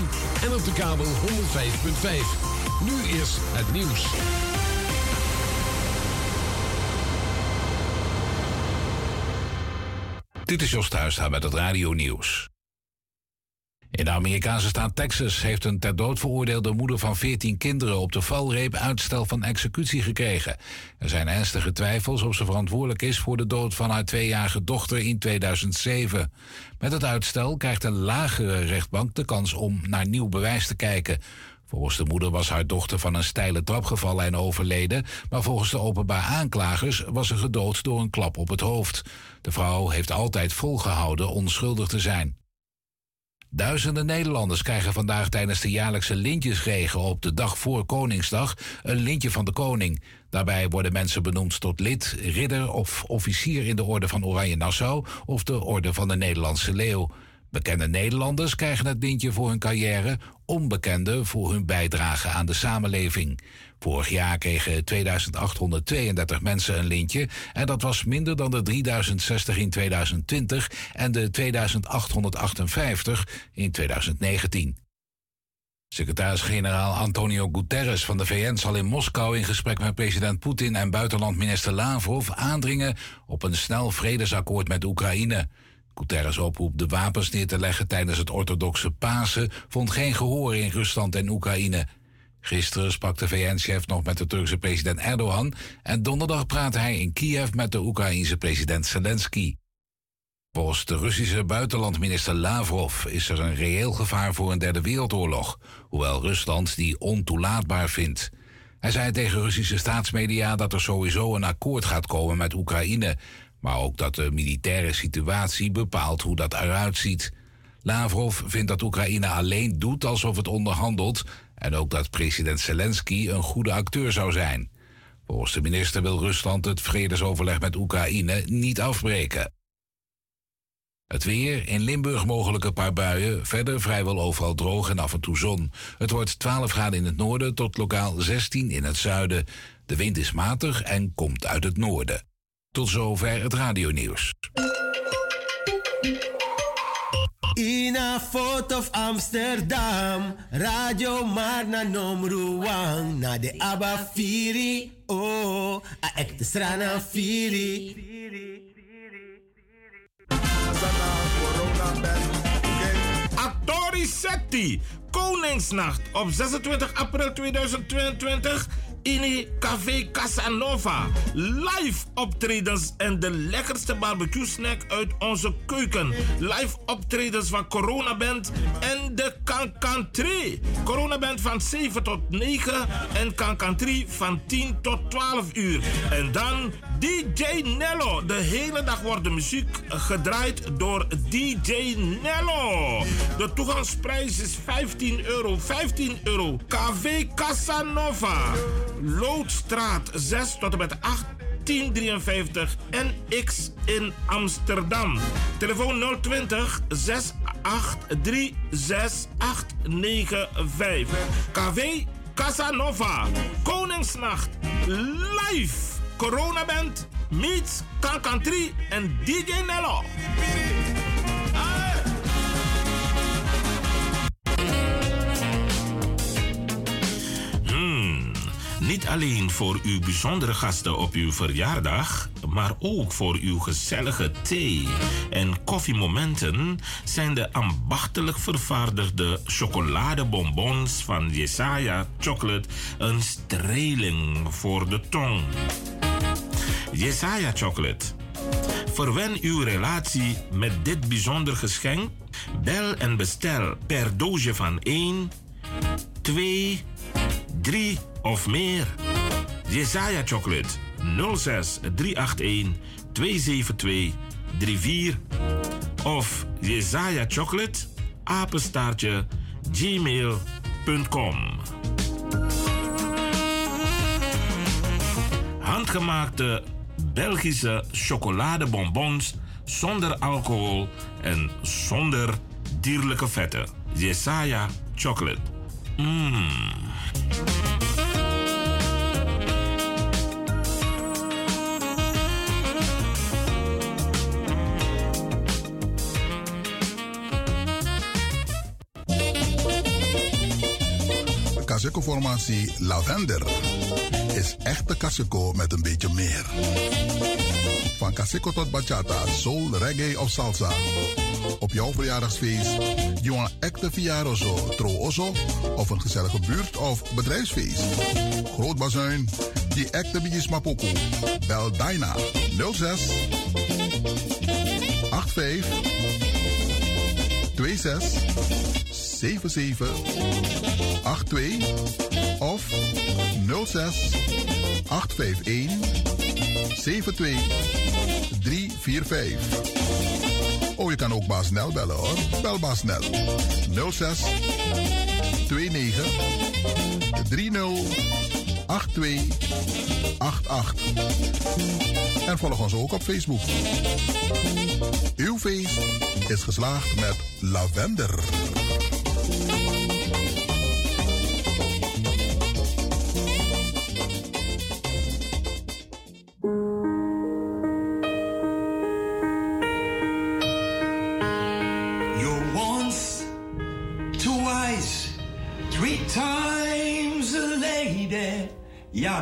en op de kabel 105.5. Nu is het nieuws. Dit is Jos Thuistra met het Radio Nieuws. In de Amerikaanse staat Texas heeft een ter dood veroordeelde moeder van 14 kinderen op de valreep uitstel van executie gekregen. Er zijn ernstige twijfels of ze verantwoordelijk is voor de dood van haar tweejarige dochter in 2007. Met het uitstel krijgt een lagere rechtbank de kans om naar nieuw bewijs te kijken. Volgens de moeder was haar dochter van een steile trap gevallen en overleden, maar volgens de openbaar aanklagers was ze gedood door een klap op het hoofd. De vrouw heeft altijd volgehouden onschuldig te zijn. Duizenden Nederlanders krijgen vandaag tijdens de jaarlijkse lintjesregen op de dag voor Koningsdag een lintje van de koning. Daarbij worden mensen benoemd tot lid, ridder of officier in de Orde van Oranje Nassau of de Orde van de Nederlandse Leeuw. Bekende Nederlanders krijgen het lintje voor hun carrière, onbekenden voor hun bijdrage aan de samenleving. Vorig jaar kregen 2832 mensen een lintje en dat was minder dan de 3060 in 2020 en de 2858 in 2019. Secretaris-generaal Antonio Guterres van de VN zal in Moskou in gesprek met president Poetin en buitenlandminister Lavrov aandringen op een snel vredesakkoord met Oekraïne. Guterres' oproep de wapens neer te leggen tijdens het orthodoxe Pasen vond geen gehoor in Rusland en Oekraïne. Gisteren sprak de VN-chef nog met de Turkse president Erdogan en donderdag praatte hij in Kiev met de Oekraïense president Zelensky. Volgens de Russische buitenlandminister Lavrov is er een reëel gevaar voor een derde wereldoorlog, hoewel Rusland die ontoelaatbaar vindt. Hij zei tegen Russische staatsmedia dat er sowieso een akkoord gaat komen met Oekraïne, maar ook dat de militaire situatie bepaalt hoe dat eruit ziet. Lavrov vindt dat Oekraïne alleen doet alsof het onderhandelt en ook dat president Zelensky een goede acteur zou zijn. Volgens de minister wil Rusland het vredesoverleg met Oekraïne niet afbreken. Het weer, in Limburg mogelijk een paar buien, verder vrijwel overal droog en af en toe zon. Het wordt 12 graden in het noorden tot lokaal 16 in het zuiden. De wind is matig en komt uit het noorden. Tot zover het radionieuws. Ina Fort of Amsterdam, Radio Marna Nomruang, na de Abba Firi, oh, a ekte strana Firi. Atori Setti, Koningsnacht op 26 april 2022 in Café Casanova. Live optredens en de lekkerste barbecue snack uit onze keuken. Live optredens van Corona Band en de Cancan 3. Corona Band van 7 tot 9 en Cancan 3 van 10 tot 12 uur. En dan DJ Nello. De hele dag wordt de muziek gedraaid door DJ Nello. De toegangsprijs is 15 euro. 15 euro. KV Casanova. Loodstraat 6 tot en met 8. 1053 NX in Amsterdam. Telefoon 020 683 6895. KV Casanova. Koningsnacht. Live. Corona Band. Meets Kankantri en DJ Nello. Niet alleen voor uw bijzondere gasten op uw verjaardag, maar ook voor uw gezellige thee- en koffiemomenten zijn de ambachtelijk vervaardigde chocoladebonbons van Jesaja Chocolate een streling voor de tong. Jesaja Chocolate. Verwen uw relatie met dit bijzonder geschenk. Bel en bestel per doosje van 1, 2, 3 of meer. Jesaja Chocolate 06 381 272 34 of Jesaja Chocolate apenstaartje gmail.com. Handgemaakte Belgische chocoladebonbons zonder alcohol en zonder dierlijke vetten. Jesaja Chocolate. Mmm. Kaseko-formatie Lavender is echte Kaseko met een beetje meer. Van Kaseko tot bachata, soul, reggae of salsa. Op jouw verjaardagsfeest, een echte verjaardagszo, trooso of een gezellige buurt- of bedrijfsfeest. Groot bazuin, die echte bietjes mapoku. Bel Dyna 06 85 26 77 82 of 06 851 72 345. Oh, je kan ook Baas Snel bellen hoor. Bel Baas Snel. 06 29 30 82 88. En volg ons ook op Facebook. Uw feest is geslaagd met lavender.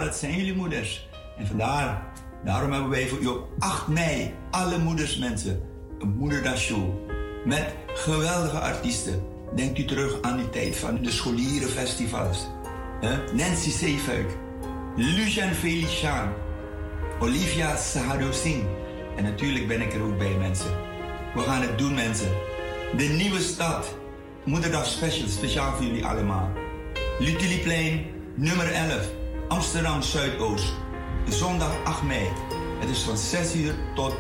Dat zijn jullie moeders. En vandaar, daarom hebben wij voor u op 8 mei, alle moeders mensen, een moederdagshow. Met geweldige artiesten. Denkt u terug aan die tijd van de scholierenfestivals. Nancy Zeefuik, Lucian Felician, Olivia Sahado. En natuurlijk ben ik er ook bij, mensen. We gaan het doen, mensen. De nieuwe stad. Moederdag special, speciaal voor jullie allemaal. Lutiliplein, nummer 11, Amsterdam Zuidoost. Zondag 8 mei. Het is van 6 uur tot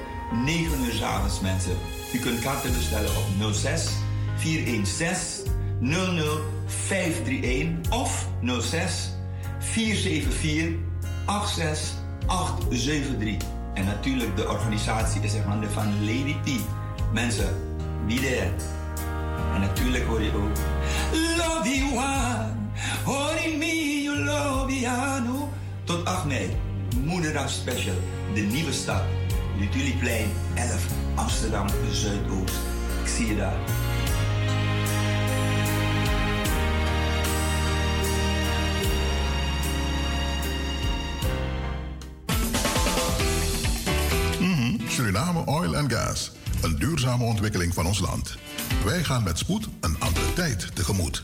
9 uur avonds, mensen. U kunt kaarten bestellen op 06 416 00 531 of 06 474 86873. En natuurlijk, de organisatie is in handen van Lady T. Mensen, be there. En natuurlijk hoor je ook. Love you one, holy me, you. Tot 8 mei, Moederdag Special, de nieuwe stad. Lutuliplein 11, Amsterdam Zuidoost. Ik zie je daar. Mhm, Suriname Oil and Gas. Een duurzame ontwikkeling van ons land. Wij gaan met spoed een andere tijd tegemoet.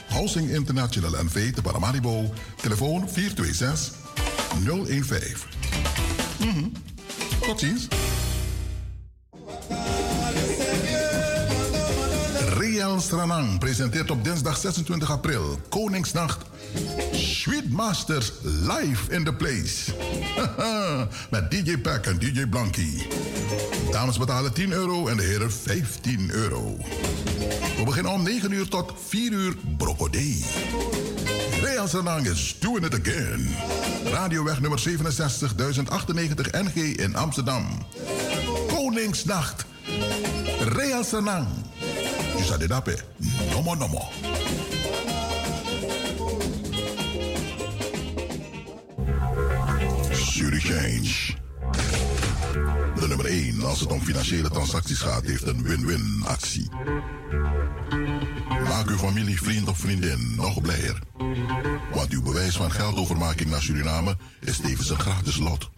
Housing International NV te Paramaribo, telefoon 426 015. Mhm. Tot ziens. Real Stranang presenteert op dinsdag 26 april, Koningsnacht, Sweet Masters live in the place. Met DJ Pack en DJ Blankie. Dames betalen 10 euro en de heren 15 euro. We beginnen om 9 uur tot 4 uur Brocodee. Real Stranang is doing it again. Radioweg nummer 67 1098 NG in Amsterdam. Koningsnacht. Real Sanang. Dit ape. Nomo nomo. Change. De nummer 1 als het om financiële transacties gaat heeft een win-win actie. Maak uw familie, vriend of vriendin nog blijer. Want uw bewijs van geldovermaking naar Suriname is tevens een gratis lot.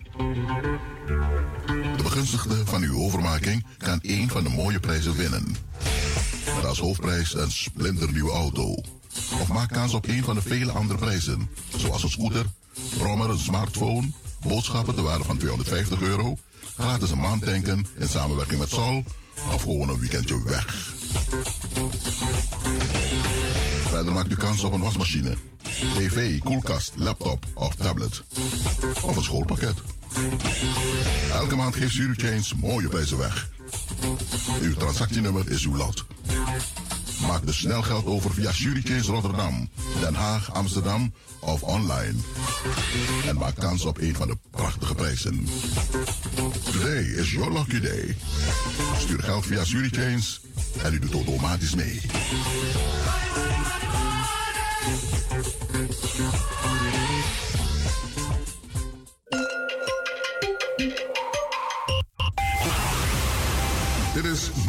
De begunstigde van uw overmaking kan één van de mooie prijzen winnen. Met als hoofdprijs een splinternieuwe auto. Of maak kans op een van de vele andere prijzen. Zoals een scooter, brommer, een smartphone, boodschappen ter waarde van 250 euro, gratis een maand tanken in samenwerking met Sol of gewoon een weekendje weg. Verder maakt u kans op een wasmachine, tv, koelkast, laptop of tablet. Of een schoolpakket. Elke maand geeft Eurochange mooie prijzen weg. Uw transactienummer is uw lot. Maak de snelgeld over via Shuriken's Rotterdam, Den Haag, Amsterdam of online. En maak kans op een van de prachtige prijzen. Today is your lucky day. Stuur geld via Shuriken's en u doet automatisch mee.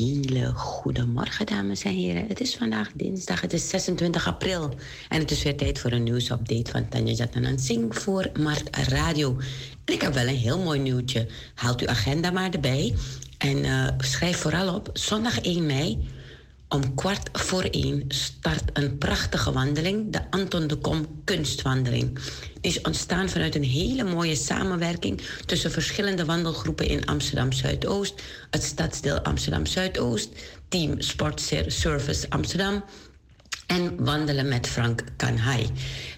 Hele goedemorgen, dames en heren. Het is vandaag dinsdag, het is 26 april. En het is weer tijd voor een nieuwsupdate van Tanja Jatanan Singh voor Mart Radio. En ik heb wel een heel mooi nieuwtje. Haalt uw agenda maar erbij. En eh, schrijf vooral op, zondag 1 mei om kwart voor één start een prachtige wandeling, de Anton de Kom Kunstwandeling. Die is ontstaan vanuit een hele mooie samenwerking tussen verschillende wandelgroepen in Amsterdam Zuidoost, het stadsdeel Amsterdam Zuidoost, Team Sport Service Amsterdam en wandelen met Frank Kanhai.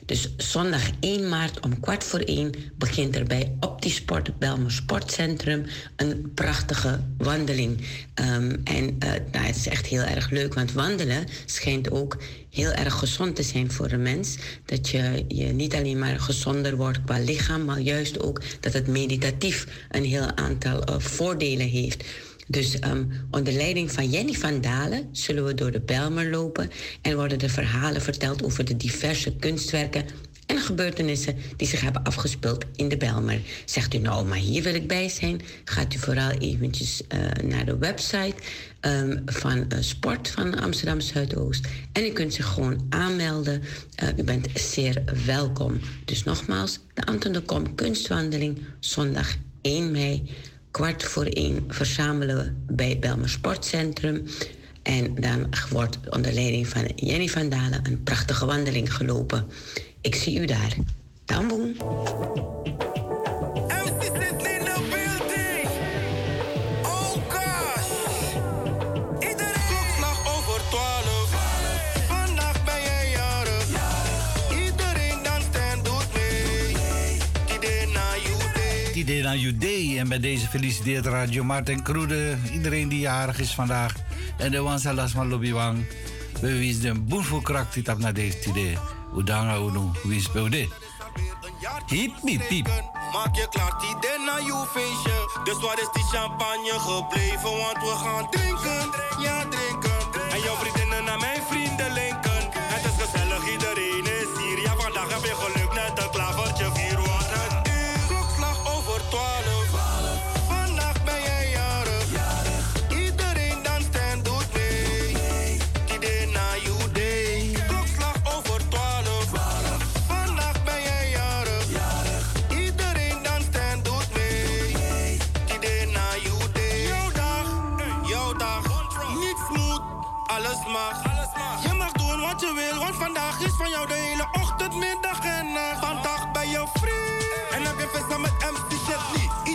Dus zondag 1 maart om kwart voor 1 begint er bij Optisport Belmer Sportcentrum een prachtige wandeling. Ehm, en eh, nou, het is echt heel erg leuk, want wandelen schijnt ook heel erg gezond te zijn voor een mens. Dat je, je niet alleen maar gezonder wordt qua lichaam, maar juist ook dat het meditatief een heel aantal eh, voordelen heeft. Dus ehm, onder leiding van Jenny van Dalen zullen we door de Bijlmer lopen en worden de verhalen verteld over de diverse kunstwerken en gebeurtenissen die zich hebben afgespeeld in de Bijlmer. Zegt u nou, maar hier wil ik bij zijn? Gaat u vooral eventjes eh, naar de website ehm, van eh, Sport van Amsterdam Zuidoost. En u kunt zich gewoon aanmelden. Eh, u bent zeer welkom. Dus nogmaals, de Anton de kunstwandeling zondag 1 mei kwart voor één verzamelen we bij Belmer Sportcentrum. En dan wordt onder leiding van Jenny van Dalen een prachtige wandeling gelopen. Ik zie u daar. Tamboen. You idee aan Judee. En bij deze feliciteert Radio Martin Kroede. Iedereen die jarig is vandaag. En de wansalas van Lobiwang. We wens de voor krak dit op naar deze idee. Udanga unu wens beude. Hip, hip, hip. Maak je klaar, het idee na you feestje. Dus waar is die champagne gebleven? Want we gaan drinken, ja drinken. En jouw vriendinnen naar mijn vrienden vandaag is van jou de hele ochtend, middag en nacht. Vandaag ben je free. En heb je feest met MC Chetney. Iedereen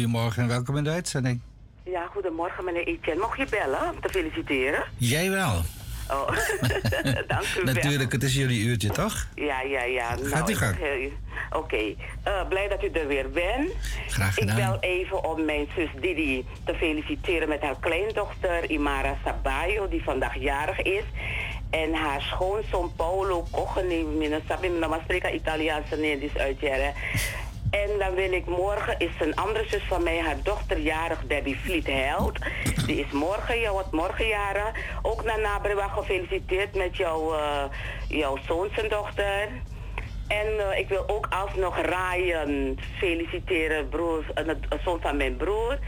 goedemorgen en welkom in de uitzending. Ja, goedemorgen meneer Etienne. Mocht je bellen om te feliciteren? Jij wel. Oh, dank u wel. Natuurlijk, het is jullie uurtje, toch? Ja, ja, ja. Nou, Gaat u ik- gang. heel- Oké, Eh, blij dat u er weer bent. Graag Ik gedaan. bel even om mijn zus Didi te feliciteren met haar kleindochter Imara Sabayo, die vandaag jarig is. En haar schoonzoon Paolo Cogeni, mina sabi spreken Italiaanse is uit Jere. Dan wil ik morgen, is een andere zus van mij, haar dochter jarig, Debbie Vlietheld. Die is morgen, jou wordt morgen jaren. Ook naar Nabreba gefeliciteerd met jouw, eh, jouw zoon zijn dochter. En eh, ik wil ook alsnog Ryan feliciteren, broer, een zoon van mijn broer.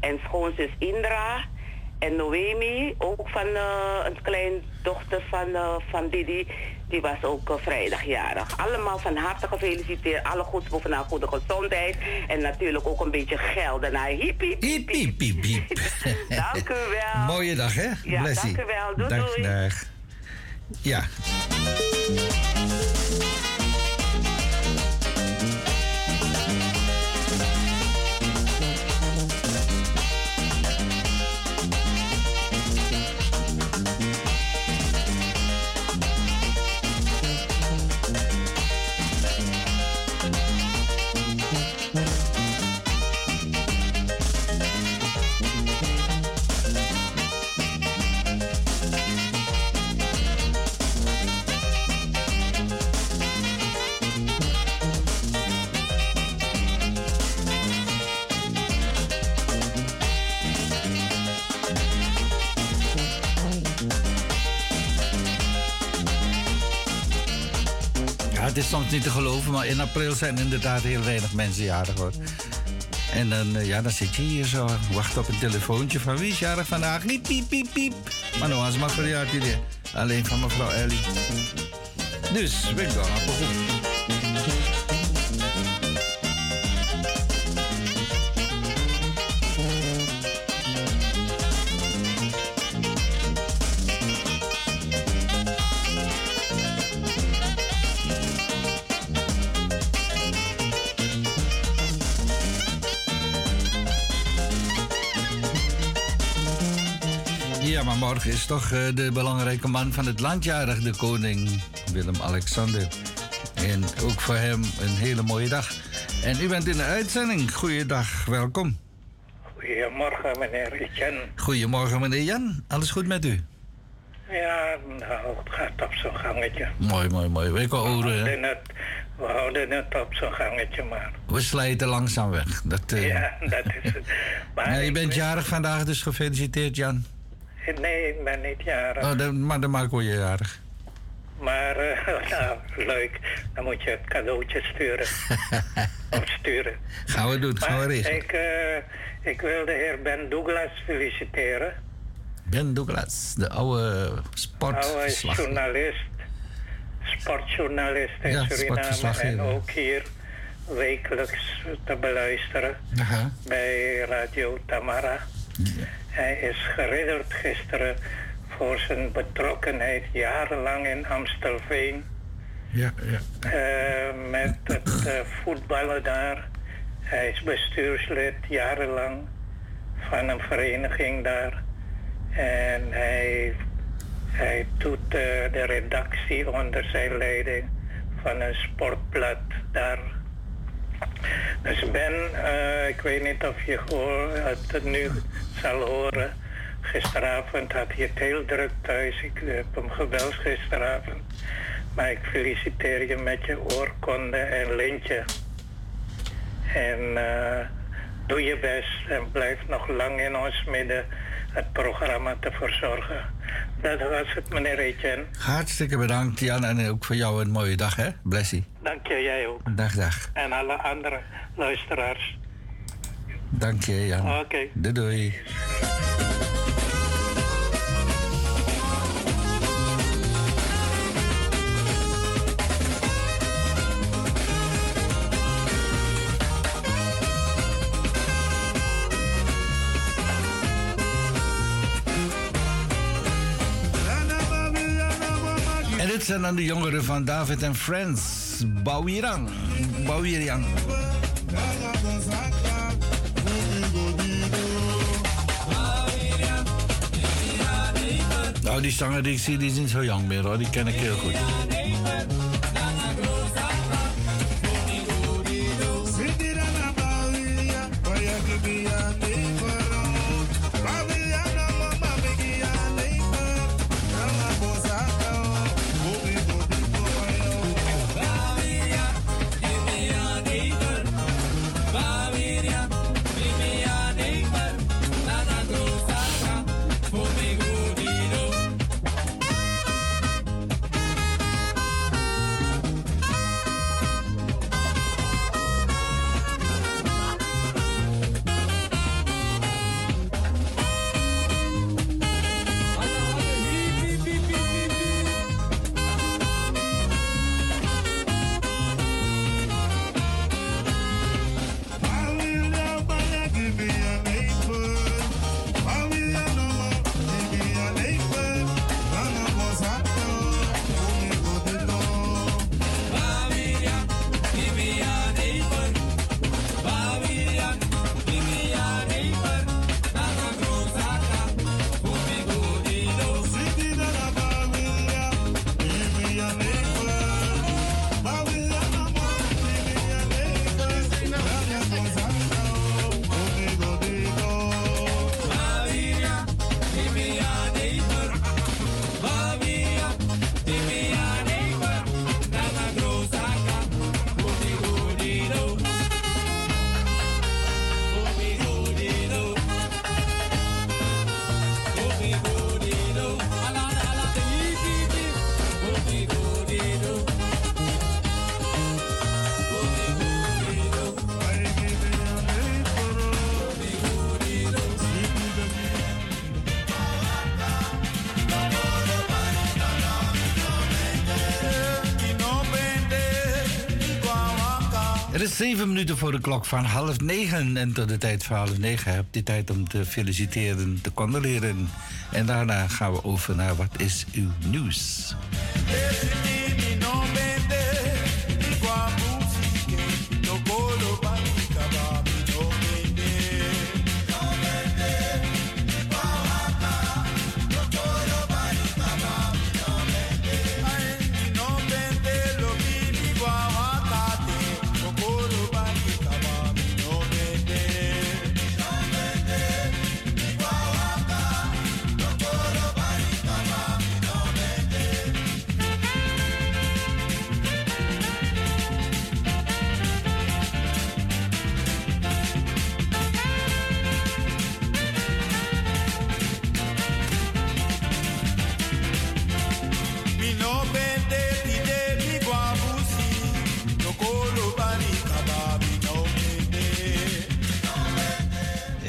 En schoonzus Indra. En Noemi, ook van een kleindochter van, van Didi. Die was ook eh, vrijdag jarig. Allemaal van harte gefeliciteerd. Alle goeds bovenaan goede gezondheid. En natuurlijk ook een beetje geld. Daarna hiep hiep hiep. Piep. Dank u wel. Mooie dag, hè? Ja, Blessie. dank u wel. Doei, dag, doei. dag. Ja, niet te geloven, maar in april zijn inderdaad heel weinig mensen jarig hoor. En dan, eh, ja, dan zit je hier zo, wacht op een telefoontje van wie is jarig vandaag? Piep, piep, piep, piep. Maar nou, als verjaard hier. Alleen van mevrouw Ellie. Dus, we gaan naar goed. Morgen is toch eh, de belangrijke man van het land jarig, de koning Willem-Alexander. En ook voor hem een hele mooie dag. En u bent in de uitzending. Goeiedag, welkom. Goedemorgen, meneer Etienne. Goedemorgen, meneer Jan. Alles goed met u? Ja, nou, het gaat op zo'n gangetje. Mooi, mooi, mooi. We houden het, we houden het op zo'n gangetje, maar... We slijten langzaam weg. Dat, eh, Ja, dat is het. Maar je bent jarig vandaag, dus gefeliciteerd, Jan. Nee, ik ben niet jarig. Oh, dan, maar dan maak ik je jarig. Maar, eh, nou, leuk. Dan moet je het cadeautje sturen. of sturen. Gaan we doen, gaan we regelen. ik, eh, ik wil de heer Ben Douglas feliciteren. Ben Douglas, de oude Oude sportverslag. journalist, sportjournalist in Ja, Suriname en ook hier wekelijks te beluisteren Aha. bij Radio Tamara. Hij is geridderd gisteren voor zijn betrokkenheid jarenlang in Amstelveen Ja, ja. eh, met het eh, voetballen daar. Hij is bestuurslid jarenlang van een vereniging daar. En hij, hij doet eh, de redactie onder zijn leiding van een sportblad daar. Dus Ben, eh, ik weet niet of je het nu zal horen. Gisteravond had hij het heel druk thuis. Ik heb hem gebeld gisteravond. Maar ik feliciteer je met je oorkonde en lintje. En eh, doe je best en blijf nog lang in ons midden het programma te verzorgen. Dat was het, meneer Etienne. Hartstikke bedankt, Jan. En ook voor jou een mooie dag, hè? Blessie. Dank je, jij ook. Dag, dag. En alle andere luisteraars. Dank je, Jan. Oké. Doei, doei. En dit zijn dan de jongeren van David en Friends. Bawirang. Bawirang. Nou, die zanger die ik zie, die is niet zo jong meer hoor. Die ken ik heel goed. Zeven minuten voor de klok van half negen. En tot de tijd van half negen heb je tijd om te feliciteren, te condoleren. En daarna gaan we over naar wat is uw nieuws.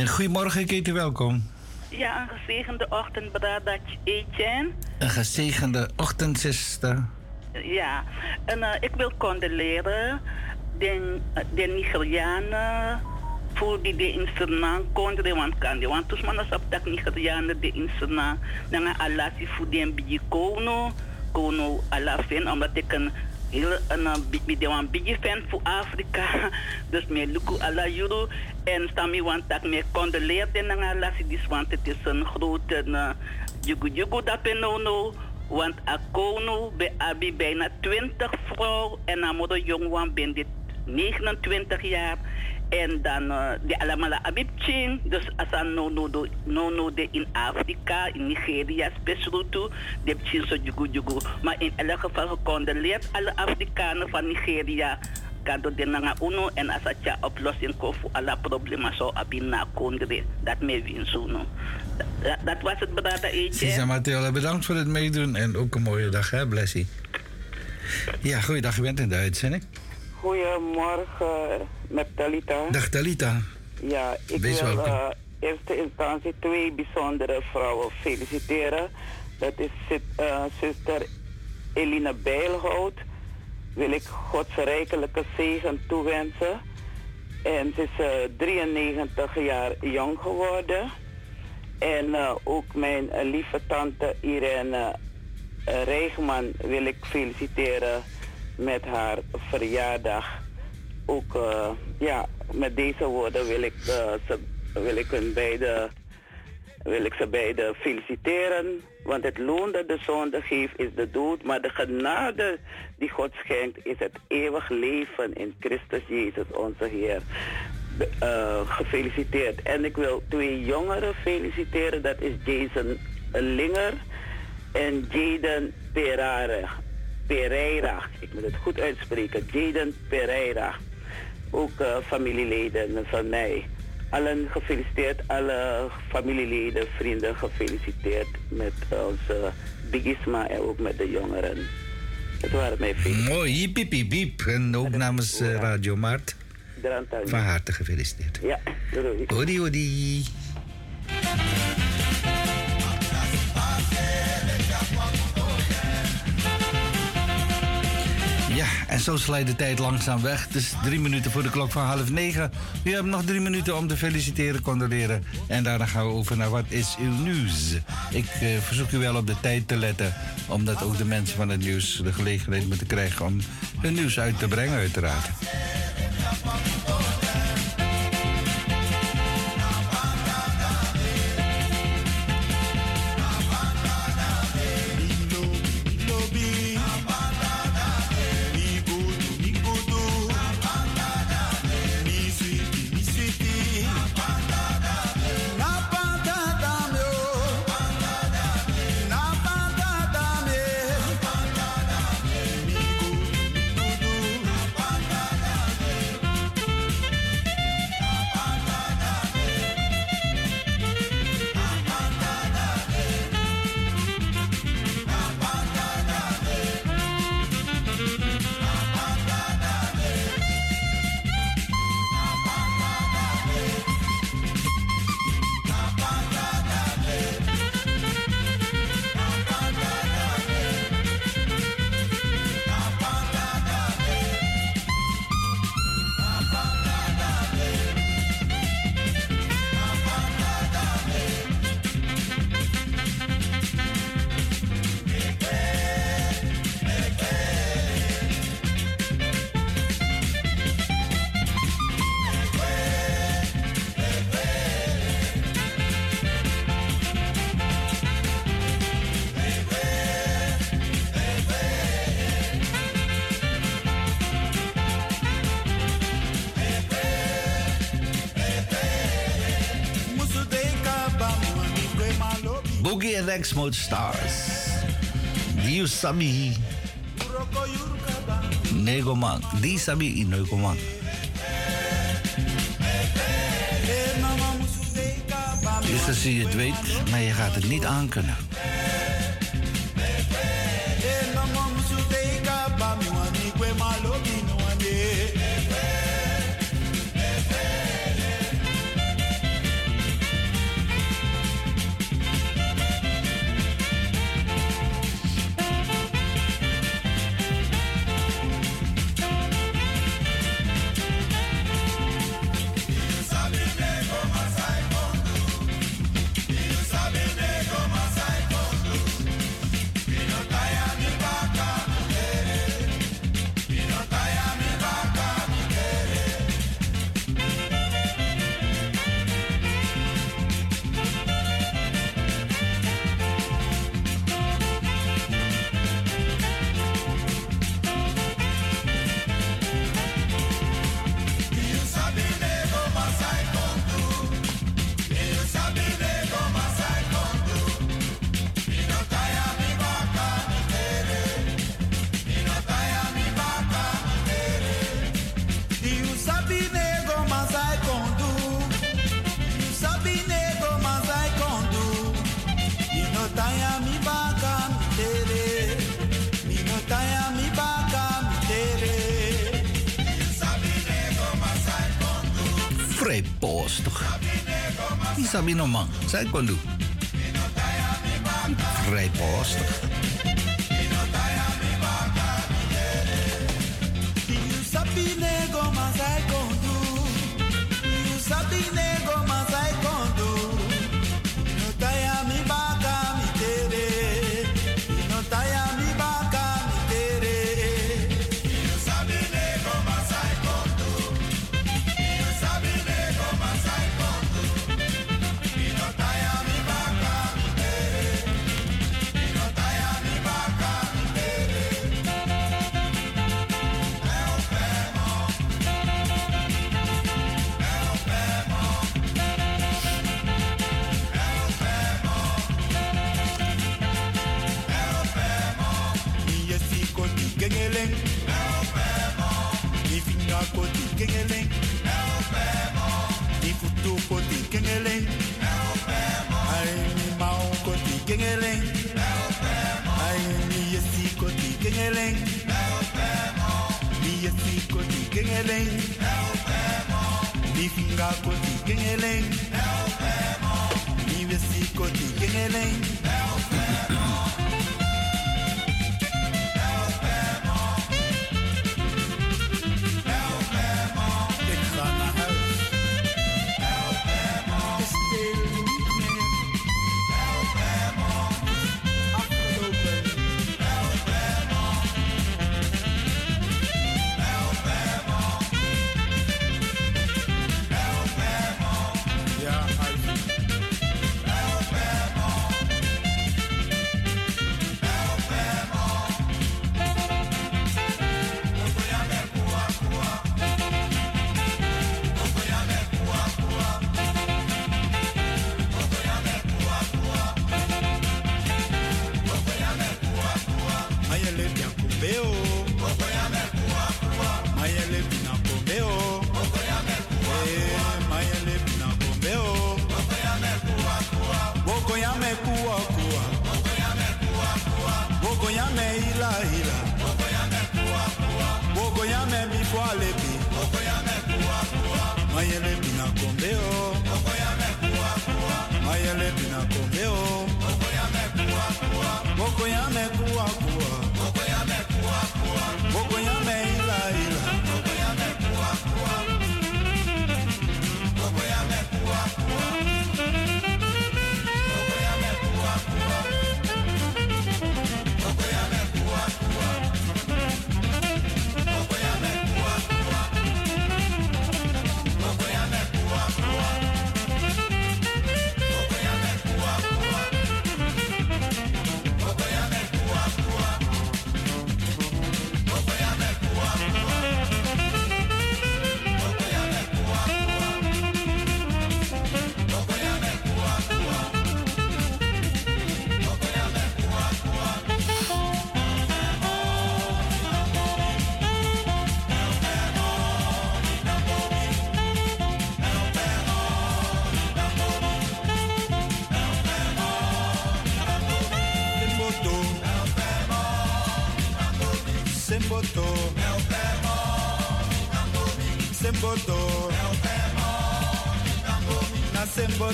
En goedemorgen, Katie, welkom. Ja, een gezegende ochtend, Bradat Etienne. Een gezegende ochtend, zuster. Ja, en eh, ik wil condoleren de, de Nigerianen voor die de in Suriname konden, want kan die, want toen mannen op dat Nigerianen de in Suriname, dan alasi voor die bij kono, alafin, omdat ik een heel een uh, bi- bi- de wan bigi fan voor Afrika, dus me luku ala juro en stami want dat me condoleerde na alasi dis want het is een grote uh, jugu jugu dat no want akono be abi bijna 20 vrouw en amoro jong wan ben dit 29 jaar en dan uh, de allemaal abibchin dus als no no do no no de in Afrika in Nigeria speciaal toe de chin so jugu maar in elk geval gecondoleerd alle Afrikanen van Nigeria kado de nanga uno en asacha oplossing ko voor alle problemen zo kondre dat me win zo no dat, dat was het brada eetje Sisa Mathilde, bedankt voor het meedoen en ook een mooie dag, hè, Blessie. Ja, goeiedag, je bent in de uitzending. Goedemorgen met Talita. Dag Talita. Ja, ik Wees wil eh eerste instantie twee bijzondere vrouwen feliciteren. Dat is eh, zuster Eline Bijlhout. Wil ik Gods rijkelijke zegen toewensen. En ze is eh, 93 jaar jong geworden. En eh, ook mijn eh, lieve tante Irene uh, Reegman wil ik feliciteren met haar verjaardag. Ook eh, ja, met deze woorden wil ik, eh, ze, wil ik hun beide wil ik ze beiden feliciteren. Want het loon dat de zonde geeft is de dood. Maar de genade die God schenkt is het eeuwig leven in Christus Jezus onze Heer. Eh, gefeliciteerd. En ik wil twee jongeren feliciteren. Dat is Jason Linger en Jaden Pereira. Pereira. Ik moet het goed uitspreken. Jaden Pereira. Ook eh, familieleden van mij. Allen gefeliciteerd, alle familieleden, vrienden gefeliciteerd met onze Bigisma en ook met de jongeren. Het waren mijn feestjes. Mooi, piep. En ook namens eh, Radio Mart. Drantuin. Van harte gefeliciteerd. Ja, doei. Hodi, hodi. Ja, en zo slijt de tijd langzaam weg. Het is drie minuten voor de klok van half negen. U hebt nog drie minuten om te feliciteren, condoleren. En daarna gaan we over naar wat is uw nieuws. Ik eh, verzoek u wel op de tijd te letten. Omdat ook de mensen van het nieuws de gelegenheid moeten krijgen om hun nieuws uit te brengen, uiteraard. Rex Mode Stars. Dio Sabi. Negoman. Di Sabi Negoman. Dus als je het weet, maar je gaat het niet aankunnen. Zij kon. kengeleng mi esikoti kengeleng mi esikoti kengeleng mi fingakoti kengeleng mi esikoti kengeleng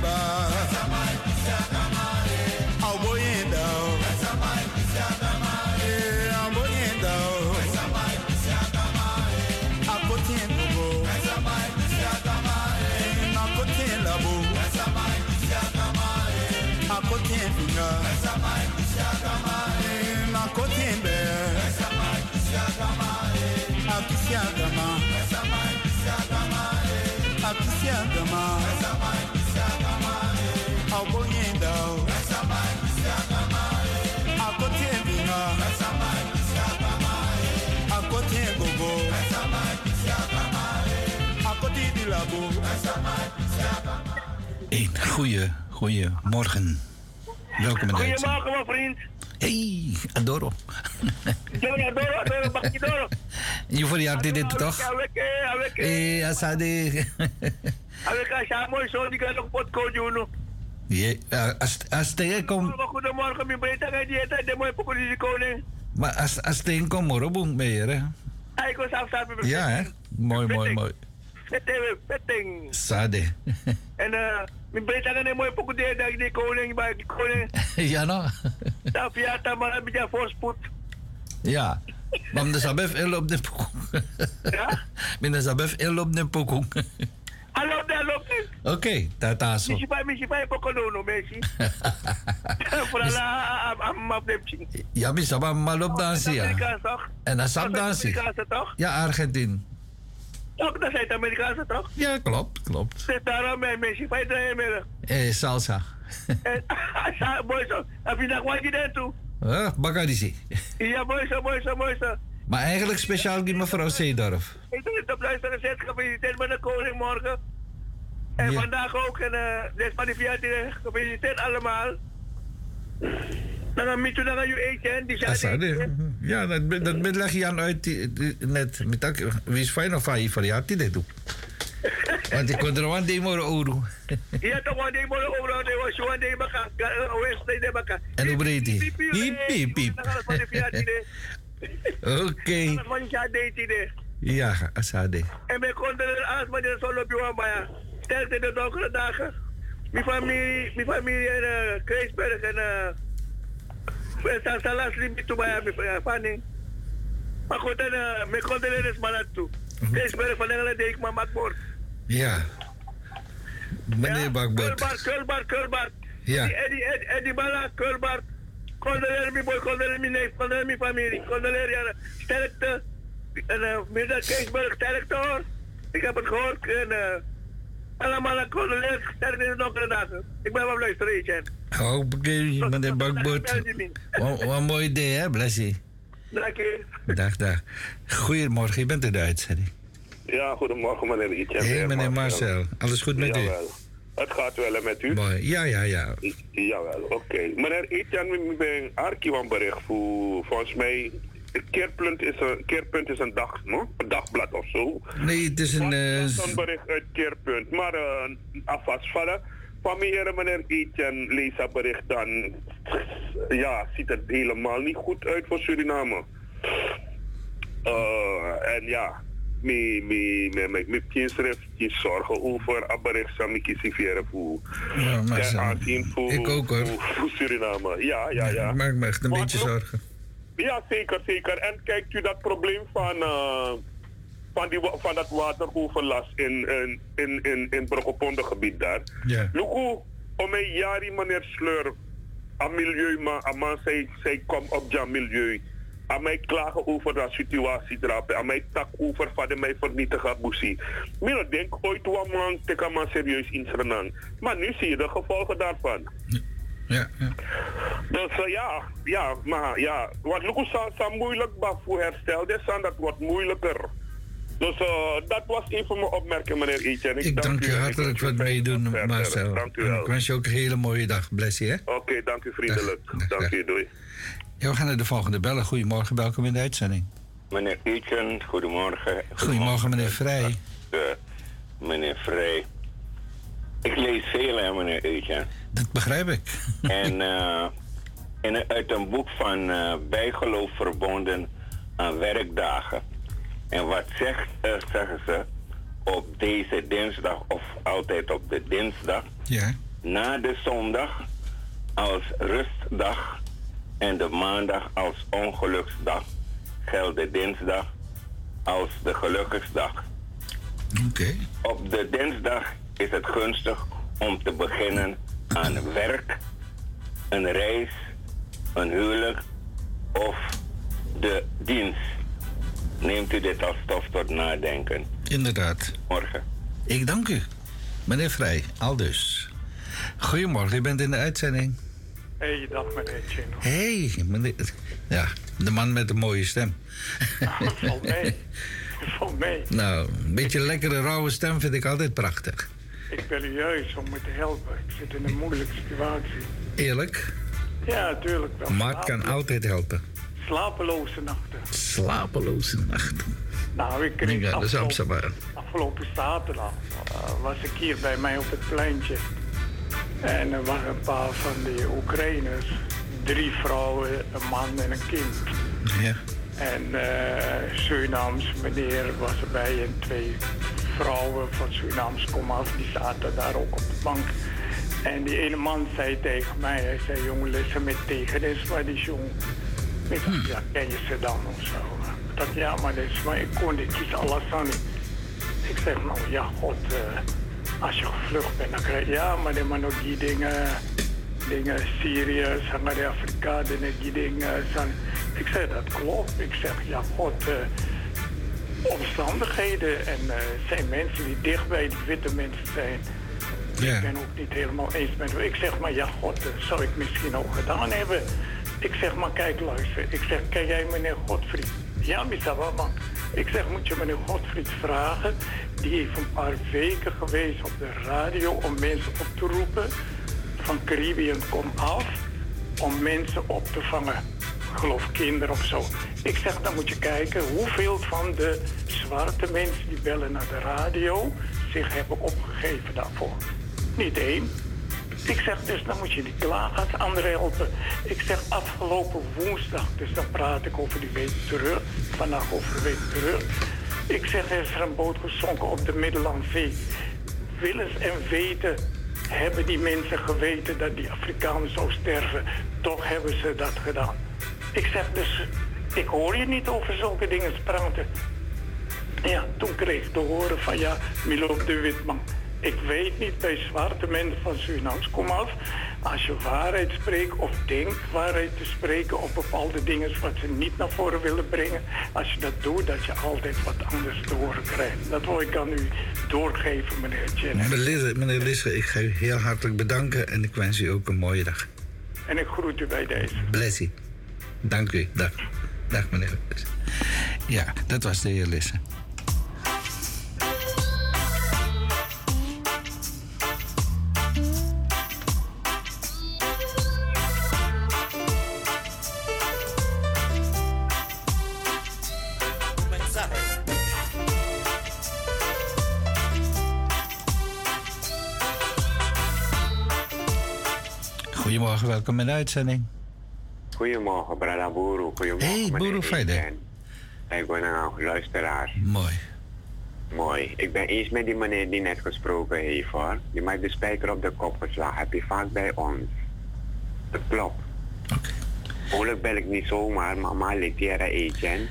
remember. Een goeie, goeie morgen. Welkom in de. Goedemorgen, mijn vriend. Hey, Adoro. Adoro, Adoro, Bakidoro. Je voor die hart dit toch? Eh, Asade. Mooi zo, die kan nog pot ko juno. Je, eh, als, tegen kom, Goedemorgen, mijn beter ga je het de mooie populatie koning. maar als, tegen kom, morgen ben je, hè? Staan met Ja, hè? Mooi, mooi, mooi. Sade. En eh, mijn beter ga je mooie populatie dat die koning, koning. ja, no? Ta maar voorspoed. Ja. De sabef el op de pokong. Ja? Met de sabef el op de pokong. Hallo, daar loopt. Oké, tata zo. Misschien bij, misschien bij Poconono, Messi. Vooral aan afdemping. Ja, bisa maar mal op dansen, ja. En dan sap dansen. Ja, Argentinië. Ook dat zijn Amerikaanse toch? Ja, klopt, klopt. Zet daarom met Messi bij de middag. Eh, salsa. En, mooi zo. Heb je nog wat je toe? Bagadisi. Ja, mooi zo, mooi zo, mooi zo. Maar eigenlijk speciaal die mevrouw Zeedorf. Ik doe het op luisteren zet. Gefeliciteerd met de koning morgen. En Ja. vandaag ook. En uh, van die verjaardag. Gefeliciteerd allemaal. Dan gaan we naar je eten. Die zijn. Ja, dat, dat leg je aan uit die- die- net. Met dat, wie is fijn of hij voor jou dit doet. Want ik kon er een morgen over. Ja, toch die moeten overal, die was zo, die baka, west, die baka. En hoe breed hij? Piep, piep, piep. Die. Oké. Die. Ja, Asade. En wij konden er aan, maar dit is al op je maar in de donkere dagen. Mijn familie, mijn familie in uh, Kreisberg en eh. Salas liep toe bij mijn fanning. En uh, mijn condolences. Kreisberg van Engeland deed ik maar makbord. Ja. Meneer Bakbert. Kulbart, Kulbart, Kulbart. Ja. Die Eddie, Eddie, Eddie Bala, Kulbart. Condoleer mijn boy, condoleer mijn neef, condoleer mijn familie. Condoleer ja, sterkte. En uh, midden Keesburg, sterkte hoor. Ik heb het gehoord. En uh, allemaal een condoleer, sterkte in de donkere dagen. Ik ben wel luisteren, Etienne. Oké, meneer Bakbert. Wat wat een mooi idee, hè, Blessie? Dank je. Dag, dag. Goedemorgen, je bent in de uitzending. Ja, goedemorgen meneer Etienne. Hé, meneer Marcel. Alles goed met u? Het gaat wel en met u? Mooi. Ja, ja, ja. Jawel, oké. Meneer Etienne, ik ben archief aan bericht voor, volgens mij, Keerpunt is een, Keerpunt is een dag, no? een dagblad of zo. Nee, het is een... eh, een bericht uit Keerpunt. Maar uh, afwas vallen. Van meneer, meneer Etienne, lees dat bericht dan. Ja, ziet het helemaal niet goed uit voor Suriname. Uh, en ja, me, me, me, me, me schrift je zorgen over me kiezen voor. Ja, maar Ten aanzien voor, Ik ook, hoor. Voor, voor Suriname. Ja, ja, ja. Ik maak me echt een Maar beetje zorgen. Ja, zeker, zeker. En kijkt u dat probleem van, eh, van, die, van dat wateroverlast in, in, in, in, in gebied daar. Ja. Luku, om een jaar meneer Sleur, aan milieu, maar aan man, zij, zij komt op dat milieu. Aan mij klagen over de situatie drapen. Aan mij tak over van de mij vernietigen boesie. Maar ik denk ooit wat man teka man serieus in. Maar nu zie je de gevolgen daarvan. Ja, ja. Dus eh, ja, ja, maar ja, wat Lucas is moeilijk voor herstel, dus aan dat wordt moeilijker. Dus eh, dat was even mijn opmerking, meneer Etienne. Ik dank u hartelijk voor het meedoen. Marcel. Dank u wel. ik wens je ook een hele mooie dag. Bless je, hè? Oké, dank u vriendelijk. dank u, doei. Ja, we gaan naar de volgende bellen. Goedemorgen, welkom in de uitzending. Meneer Etienne, goedemorgen. Goedemorgen, meneer Vrij. Eh, meneer Vrij. Ik lees veel, hè, meneer Etienne. Dat begrijp ik. en eh, in, uit een boek van eh, bijgeloof verbonden aan werkdagen. En wat zegt, eh, zeggen ze op deze dinsdag of altijd op de dinsdag Ja. na de zondag als rustdag en de maandag als ongeluksdag geldt de dinsdag als de gelukkigdag. Oké. Op de dinsdag is het gunstig om te beginnen aan werk, een reis, een huwelijk of de dienst. Neemt u dit als stof tot nadenken. Inderdaad. Morgen. Ik dank u. Meneer Vrij, al dus. Goedemorgen, u bent in de uitzending. Hé, dag meneer Chino. Hé, hey, meneer. Ja, de man met de mooie stem. Valt mee. Valt mee. Nou, een beetje lekkere rauwe stem vind ik altijd prachtig. Ik bel u juist om me te helpen. Ik zit in een moeilijke situatie. Eerlijk, Ja, tuurlijk wel. Mart kan altijd helpen. Slapeloze nachten. Slapeloze nachten. Nou, ik kreeg Ja, afgelopen, afgelopen zaterdag eh, was ik hier bij mij op het pleintje. En er waren een paar van die Oekraïners. Drie vrouwen, een man en een kind. Ja. En eh Surinaams meneer was erbij en twee vrouwen van Surinaams komaf, die zaten daar ook op de bank. En die ene man zei tegen mij, hij zei, jongen, listen met tegen is maar die jong. Ik ja, ken je ze dan of zo? Ik ja, maar dat is maar ik kon dit kies Alassani. Ik zeg, nou ja, god, eh, als je gevlucht bent, dan krijg je, ja, maar dan maar nog die dingen, dingen Syrië, de Afrika, die dingen. Ik zeg, dat klopt. Ik zeg, ja, god, eh, omstandigheden en eh, zijn mensen die dicht bij die witte mensen zijn. Ik ben ook niet helemaal eens met. Ik zeg maar, ja, god, dat zou ik misschien ook gedaan hebben. Ik zeg maar, kijk, luister. Ik zeg, ken jij meneer Godfried? Ja, Misawa, man. Ik zeg, moet je meneer Godfried vragen? Die heeft een paar weken geweest op de radio om mensen op te roepen. Van Caribbean kom af. Om mensen op te vangen. Geloof kinderen of zo. Ik zeg, dan moet je kijken hoeveel van de zwarte mensen die bellen naar de radio zich hebben opgegeven daarvoor. Niet één. Ik zeg dus, dan moet je niet klagen als anderen helpen. Ik zeg afgelopen woensdag, dus dan praat ik over die week terug. Vandaag over de week terug. Ik zeg, er is er een boot gezonken op de Middellandse Willens en weten hebben die mensen geweten dat die Afrikanen zou sterven. Toch hebben ze dat gedaan. Ik zeg dus, ik hoor je niet over zulke dingen praten. Ja, toen kreeg ik te horen van ja, Milo de Witman. Ik weet niet bij zwarte mensen van Surinaams, kom af. Als je waarheid spreekt of denkt waarheid te spreken op bepaalde dingen wat ze niet naar voren willen brengen. Als je dat doet, dat je altijd wat anders te horen krijgt. Dat wil ik aan u doorgeven, meneer Chen. Meneer Lisse, meneer Lisse, ik ga u heel hartelijk bedanken en ik wens u ook een mooie dag. En ik groet u bij deze. Blessie. Dank u. Dag. Dag meneer. Ja, dat was de heer Lisse. Goedemorgen, welkom in de uitzending. Goedemorgen, Brada Boeroe. Goedemorgen, Hey, Boeroe Feide. Etienne. Ik ben een luisteraar. Mooi. Mooi. Ik ben eens met die meneer die net gesproken heeft, hoor. Die mij de spijker op de kop geslagen. Heb je vaak bij ons. Dat klopt. Oké. Mogelijk bel ik niet zomaar, maar maar Letiera Etienne.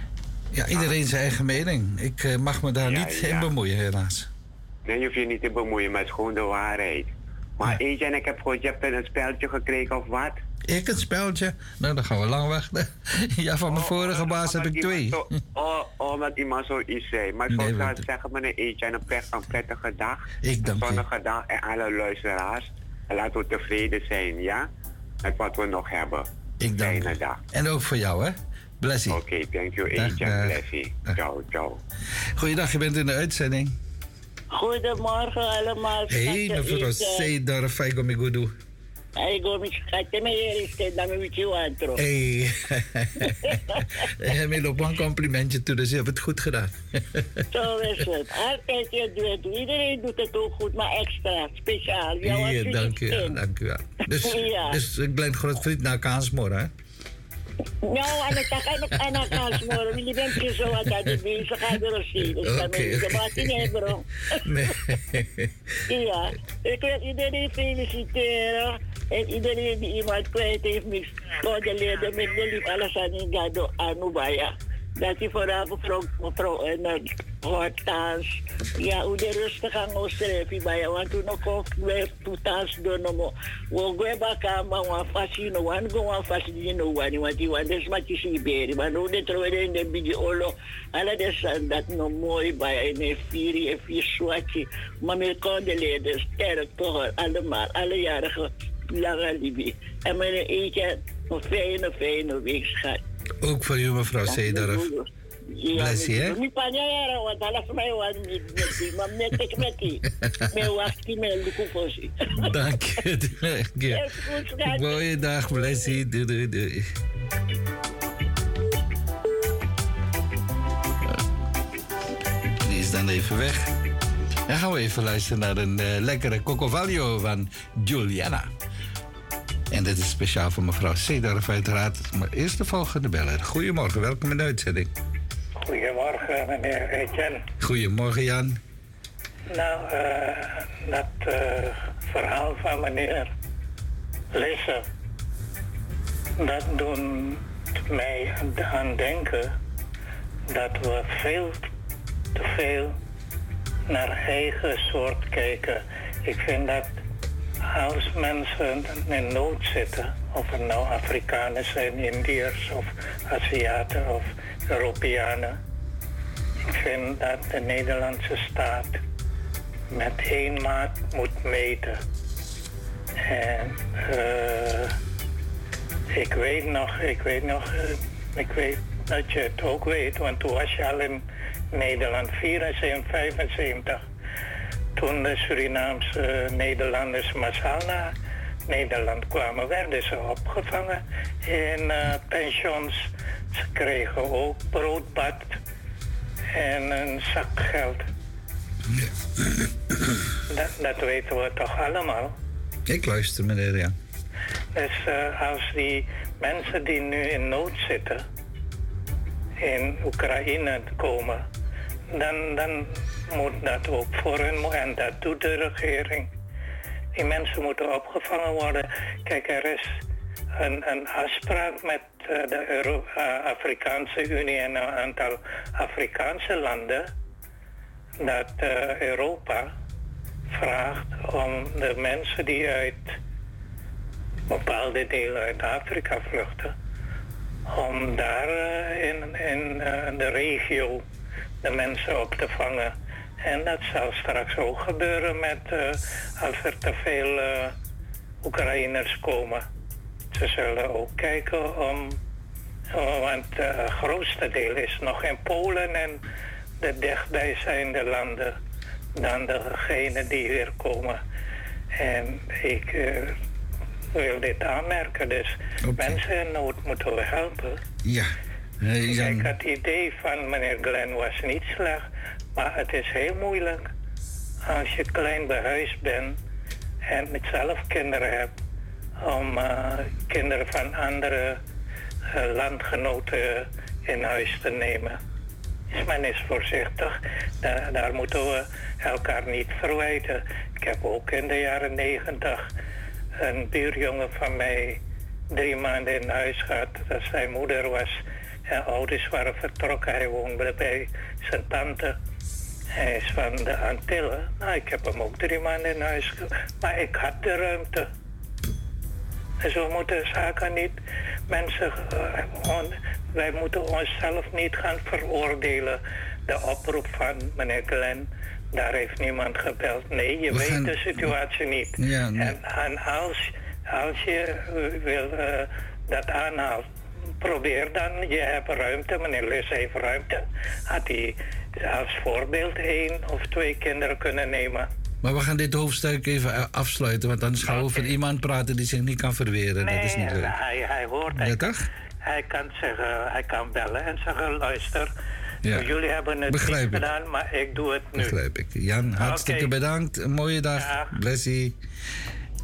Ja, iedereen zijn eigen mening. Ik eh, mag me daar Ja, niet ja. in bemoeien, helaas. Nee, je hoeft je niet te bemoeien, maar het is gewoon de waarheid. Maar Etienne, ik heb gehoord, je hebt een speltje gekregen of wat? Ik een speltje? Nou, dan gaan we lang wachten. ja, van mijn vorige baas heb ik twee. Zo, oh, oh, omdat iemand zoiets zei. Maar Nee, zoals ik want- zou zeggen, meneer Etienne, een, pret- een prettige dag. Ik dank Een zonnige dag en alle luisteraars. En laten we tevreden zijn, ja? Met wat we nog hebben. Ik dank Fijne dag. En ook voor jou, hè? Blessie. Oké, thank you, dag. Blessie. Ciao, ciao. Goeiedag, je bent in de uitzending. Goedemorgen allemaal. Hé, hey, mevrouw Seydor Faigo Migudu. Hij go met schatje me hier is het dan met je antro. Hé. Hey. Een complimentje toe, dus je hebt het goed gedaan. Zo is het. Altijd je doet. Iedereen doet het ook goed, maar extra, speciaal. Ja, dank u dank u wel. Dus, Ja. dus ik ben grootvriend naar Kaansmoor, hè? Nou, aan het aan het aan het aansmoren. Je bent je zo aan het bezig gaan er zien. Dus dan Oké, moet je oké. de maat in hebben. Nee. Ja, ik wil iedereen feliciteren. En iedereen die iemand kwijt heeft, mis condoleren met de lief Alassane Gado Anubaya. Dat hij vooral mevrouw, mevrouw en uh, Hortans. Ja, hoe de rustig aan ons schrijven bij je. Want toen nog of we toetans doen. We gaan bakken maar. Wan go wan fascino wani. Want die wan des maar die siberi. Maar nu de trouwens in de bidi olo. Alle des dat nog mooi bij een vier en vier swatje. Maar met condoleren sterk toch allemaal. Alle jarigen lange Libi. En meneer Eetje, een fijne, fijne week, schat. Ook voor u, mevrouw Seedorf. Ja, Bless je, hè? Niet panjara, want alles mij was niet met die, maar met ik met die. Mijn wacht die mijn lukufosi. Dank je. Dank je. Mooie dag, blessie. Doei, doei, doei. Die is dan even weg. Dan gaan we even luisteren naar een eh, lekkere Cocovalio van Juliana. En dit is speciaal voor mevrouw Seedorf uiteraard. Maar eerst de volgende beller. Goedemorgen, welkom in de uitzending. Goedemorgen, meneer Etienne. Goedemorgen, Jan. Nou, eh, dat eh, verhaal van meneer Lisse, dat doet mij aan denken dat we veel te veel naar eigen soort kijken. Ik vind dat als mensen in nood zitten, of het nou Afrikanen zijn, Indiërs of Aziaten of Europeanen, ik vind dat de Nederlandse staat met één maat moet meten. En eh, ik weet nog, ik weet nog, eh, ik weet dat je het ook weet, want toen was je al in Nederland, 74, 75. Toen de Surinaamse Nederlanders massaal naar Nederland kwamen, werden ze opgevangen in eh, pensions. Ze kregen ook broodbad en een zak geld. Dat, dat weten we toch allemaal. Ik luister, meneer Jan. Dus eh, als die mensen die nu in nood zitten in Oekraïne komen, dan, dan moet dat ook voor hun, en dat doet de regering. Die mensen moeten opgevangen worden. Kijk, er is een, een afspraak met eh, de Euro- eh, Afrikaanse Unie en een aantal Afrikaanse landen dat eh, Europa vraagt om de mensen die uit bepaalde delen uit Afrika vluchten, om daar in, in de regio de mensen op te vangen. En dat zal straks ook gebeuren met eh, als er te veel eh, Oekraïners komen. Ze zullen ook kijken om, oh, want het grootste deel is nog in Polen en de dichtbijzijnde landen dan degenen die hier komen. En ik eh, wil dit aanmerken, dus mensen in nood moeten we helpen. Ja. Eh, Jan, Kijk, het idee van meneer Glenn was niet slecht, maar het is heel moeilijk als je klein behuisd bent en met zelf kinderen hebt, om eh, kinderen van andere eh, landgenoten in huis te nemen. Dus men is voorzichtig, daar, daar moeten we elkaar niet verwijten. Ik heb ook in de jaren negentig een buurjongen van mij drie maanden in huis gehad, dat zijn moeder was en ouders waren vertrokken. Hij woonde bij zijn tante. Hij is van de Antillen. Nou, ik heb hem ook drie maanden in huis Maar ik had de ruimte. Dus we moeten zaken niet... Mensen... eh, on- wij moeten onszelf niet gaan veroordelen. De oproep van meneer Glenn... Daar heeft niemand gebeld. Nee, je We weet gaan- de situatie niet. Ja, nee. En, en als, als je wil eh, dat aanhaalt, probeer dan. Je hebt ruimte, meneer Lus heeft ruimte. Had hij als voorbeeld één of twee kinderen kunnen nemen. maar we gaan dit hoofdstuk even afsluiten, want anders gaan we over iemand praten die zich niet kan verweren. dat is niet leuk. hij, hij hoort. Ja, Hij, toch? hij kan zeggen, hij kan bellen en zeggen, luister. Ja. Jullie hebben het Begrijp niet ik. gedaan, maar ik doe het nu. Begrijp ik. Jan, hartstikke bedankt. Een mooie dag. Blessie.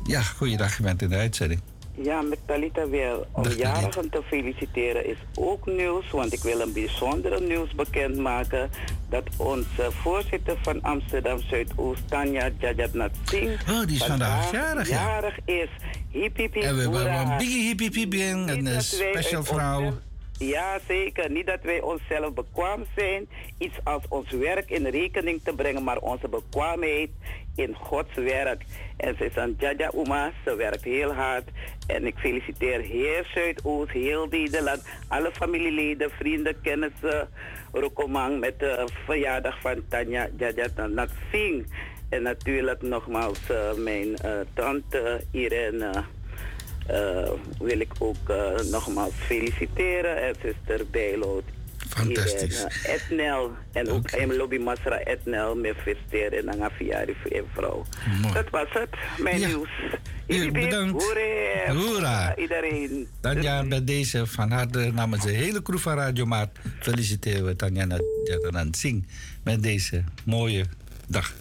Ja, goeiedag. Je bent in de uitzending. Ja, met Talita weer. Om jarigen te feliciteren is ook nieuws, want ik wil een bijzondere nieuws bekendmaken. Dat onze voorzitter van Amsterdam Zuidoost, Tanja Jajatnat Singh, Oh, die is vandaag jarig, ja. jarig is. Hip, hip, hip, En we hebben een biggie hippie piepie, een eh, dat wij special vrouw. Ja, zeker. Niet dat wij onszelf bekwaam zijn, iets als ons werk in rekening te brengen, maar onze bekwaamheid in Gods werk. En ze is een Jaja Uma, ze werkt heel hard. En ik feliciteer heel Zuidoost, heel Nederland, alle familieleden, vrienden, kennissen, Rokomang met de verjaardag van Tanja Jaja Nat Singh. En natuurlijk nogmaals eh, mijn eh, tante Irene eh, wil ik ook nogmaals feliciteren. En zuster Bijloot. Fantastisch. Etnel. En ook okay. Lobby Masra Etnel. Me feliciteren en een verjaardag voor je vrouw. Mooi. Dat was het. Mijn nieuws. Ja, bedankt. Hoera. Hoera. Iedereen. Tanja, bij deze van harte namens de hele crew van Radio Maat feliciteren we Tanja Jatanan Singh met deze mooie dag.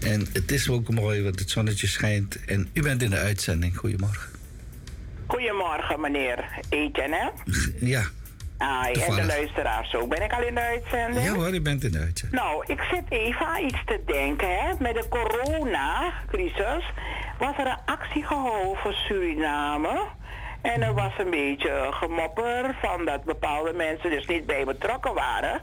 En het is ook mooi, want het zonnetje schijnt en u bent in de uitzending. Goedemorgen. Goedemorgen, meneer Etienne? Ja. Ah, en de luisteraars ook. Ben ik al in de uitzending? Ja hoor, u bent in de uitzending. Nou, ik zit even aan iets te denken. Hè. Met de coronacrisis was er een actie gehouden voor Suriname. En er was een beetje gemopper van dat bepaalde mensen dus niet bij betrokken waren.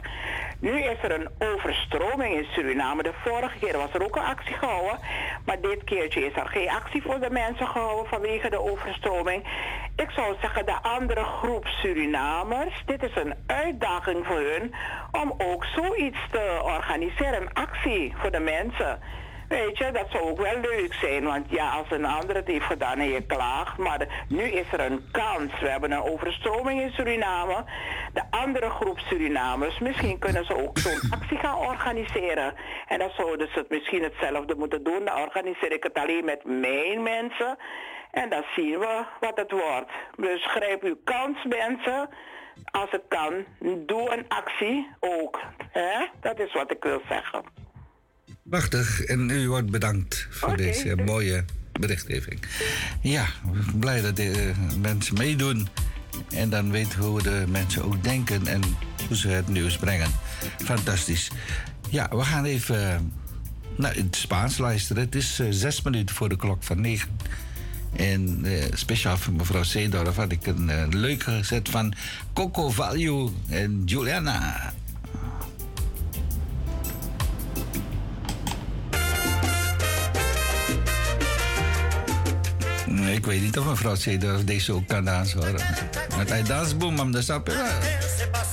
Nu is er een overstroming in Suriname. De vorige keer was er ook een actie gehouden. Maar dit keertje is er geen actie voor de mensen gehouden vanwege de overstroming. Ik zou zeggen de andere groep Surinamers. Dit is een uitdaging voor hun om ook zoiets te organiseren. Een actie voor de mensen. Weet je, dat zou ook wel leuk zijn. Want ja, als een ander het heeft gedaan en je klaagt. Maar nu is er een kans. We hebben een overstroming in Suriname. De andere groep Surinamers, misschien kunnen ze ook zo'n actie gaan organiseren. En dan zouden ze het misschien hetzelfde moeten doen. Dan organiseer ik het alleen met mijn mensen. En dan zien we wat het wordt. Dus grijp uw kans, mensen. Als het kan, doe een actie ook. hè? Dat is wat ik wil zeggen. Prachtig. En u wordt bedankt voor deze mooie berichtgeving. Ja, blij dat de eh, mensen meedoen. En dan weten we hoe de mensen ook denken en hoe ze het nieuws brengen. Fantastisch. Ja, we gaan even eh, naar het Spaans luisteren. Het is eh, zes minuten voor de klok van negen. En speciaal voor mevrouw Seedorf had ik een leuke set van Coco Value en Juliana. Ik weet niet of mevrouw Seedorf deze ook kan dansen hoor. Met hij dans boom, mam de sap. sepas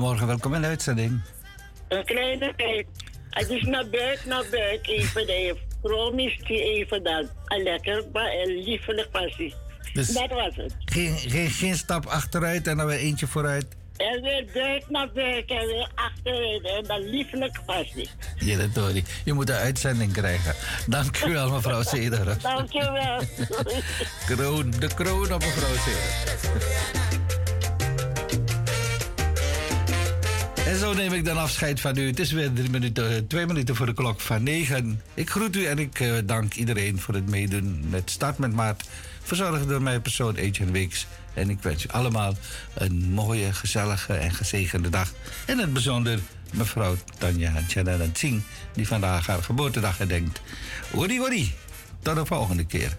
Goedemorgen, welkom in de uitzending. Een kleine tijd. Het is naar buiten, naar buiten even. De je even dat. En lekker, maar en liefelijk passie. Dus- dat was het. Geen, geen, geen stap achteruit en dan weer eentje vooruit. En weer duik naar buiten en weer achterin. En dan lieflijk vast niet. Ja, Tori. Je moet een uitzending krijgen. Dank u wel, mevrouw Ceder. Dank je wel. kroon, de kroon op mevrouw Ceder. Zo neem ik dan afscheid van u. Het is weer drie minuten, twee minuten voor de klok van negen. Ik groet u en ik uh, dank iedereen voor het meedoen met Start met Maart. Verzorgd door mijn persoon Etienne Weeks. En ik wens u allemaal een mooie, gezellige en gezegende dag. En in het bijzonder mevrouw Tanja Tjanan Singh, die vandaag haar geboortedag herdenkt. Odi, odi. Tot de volgende keer.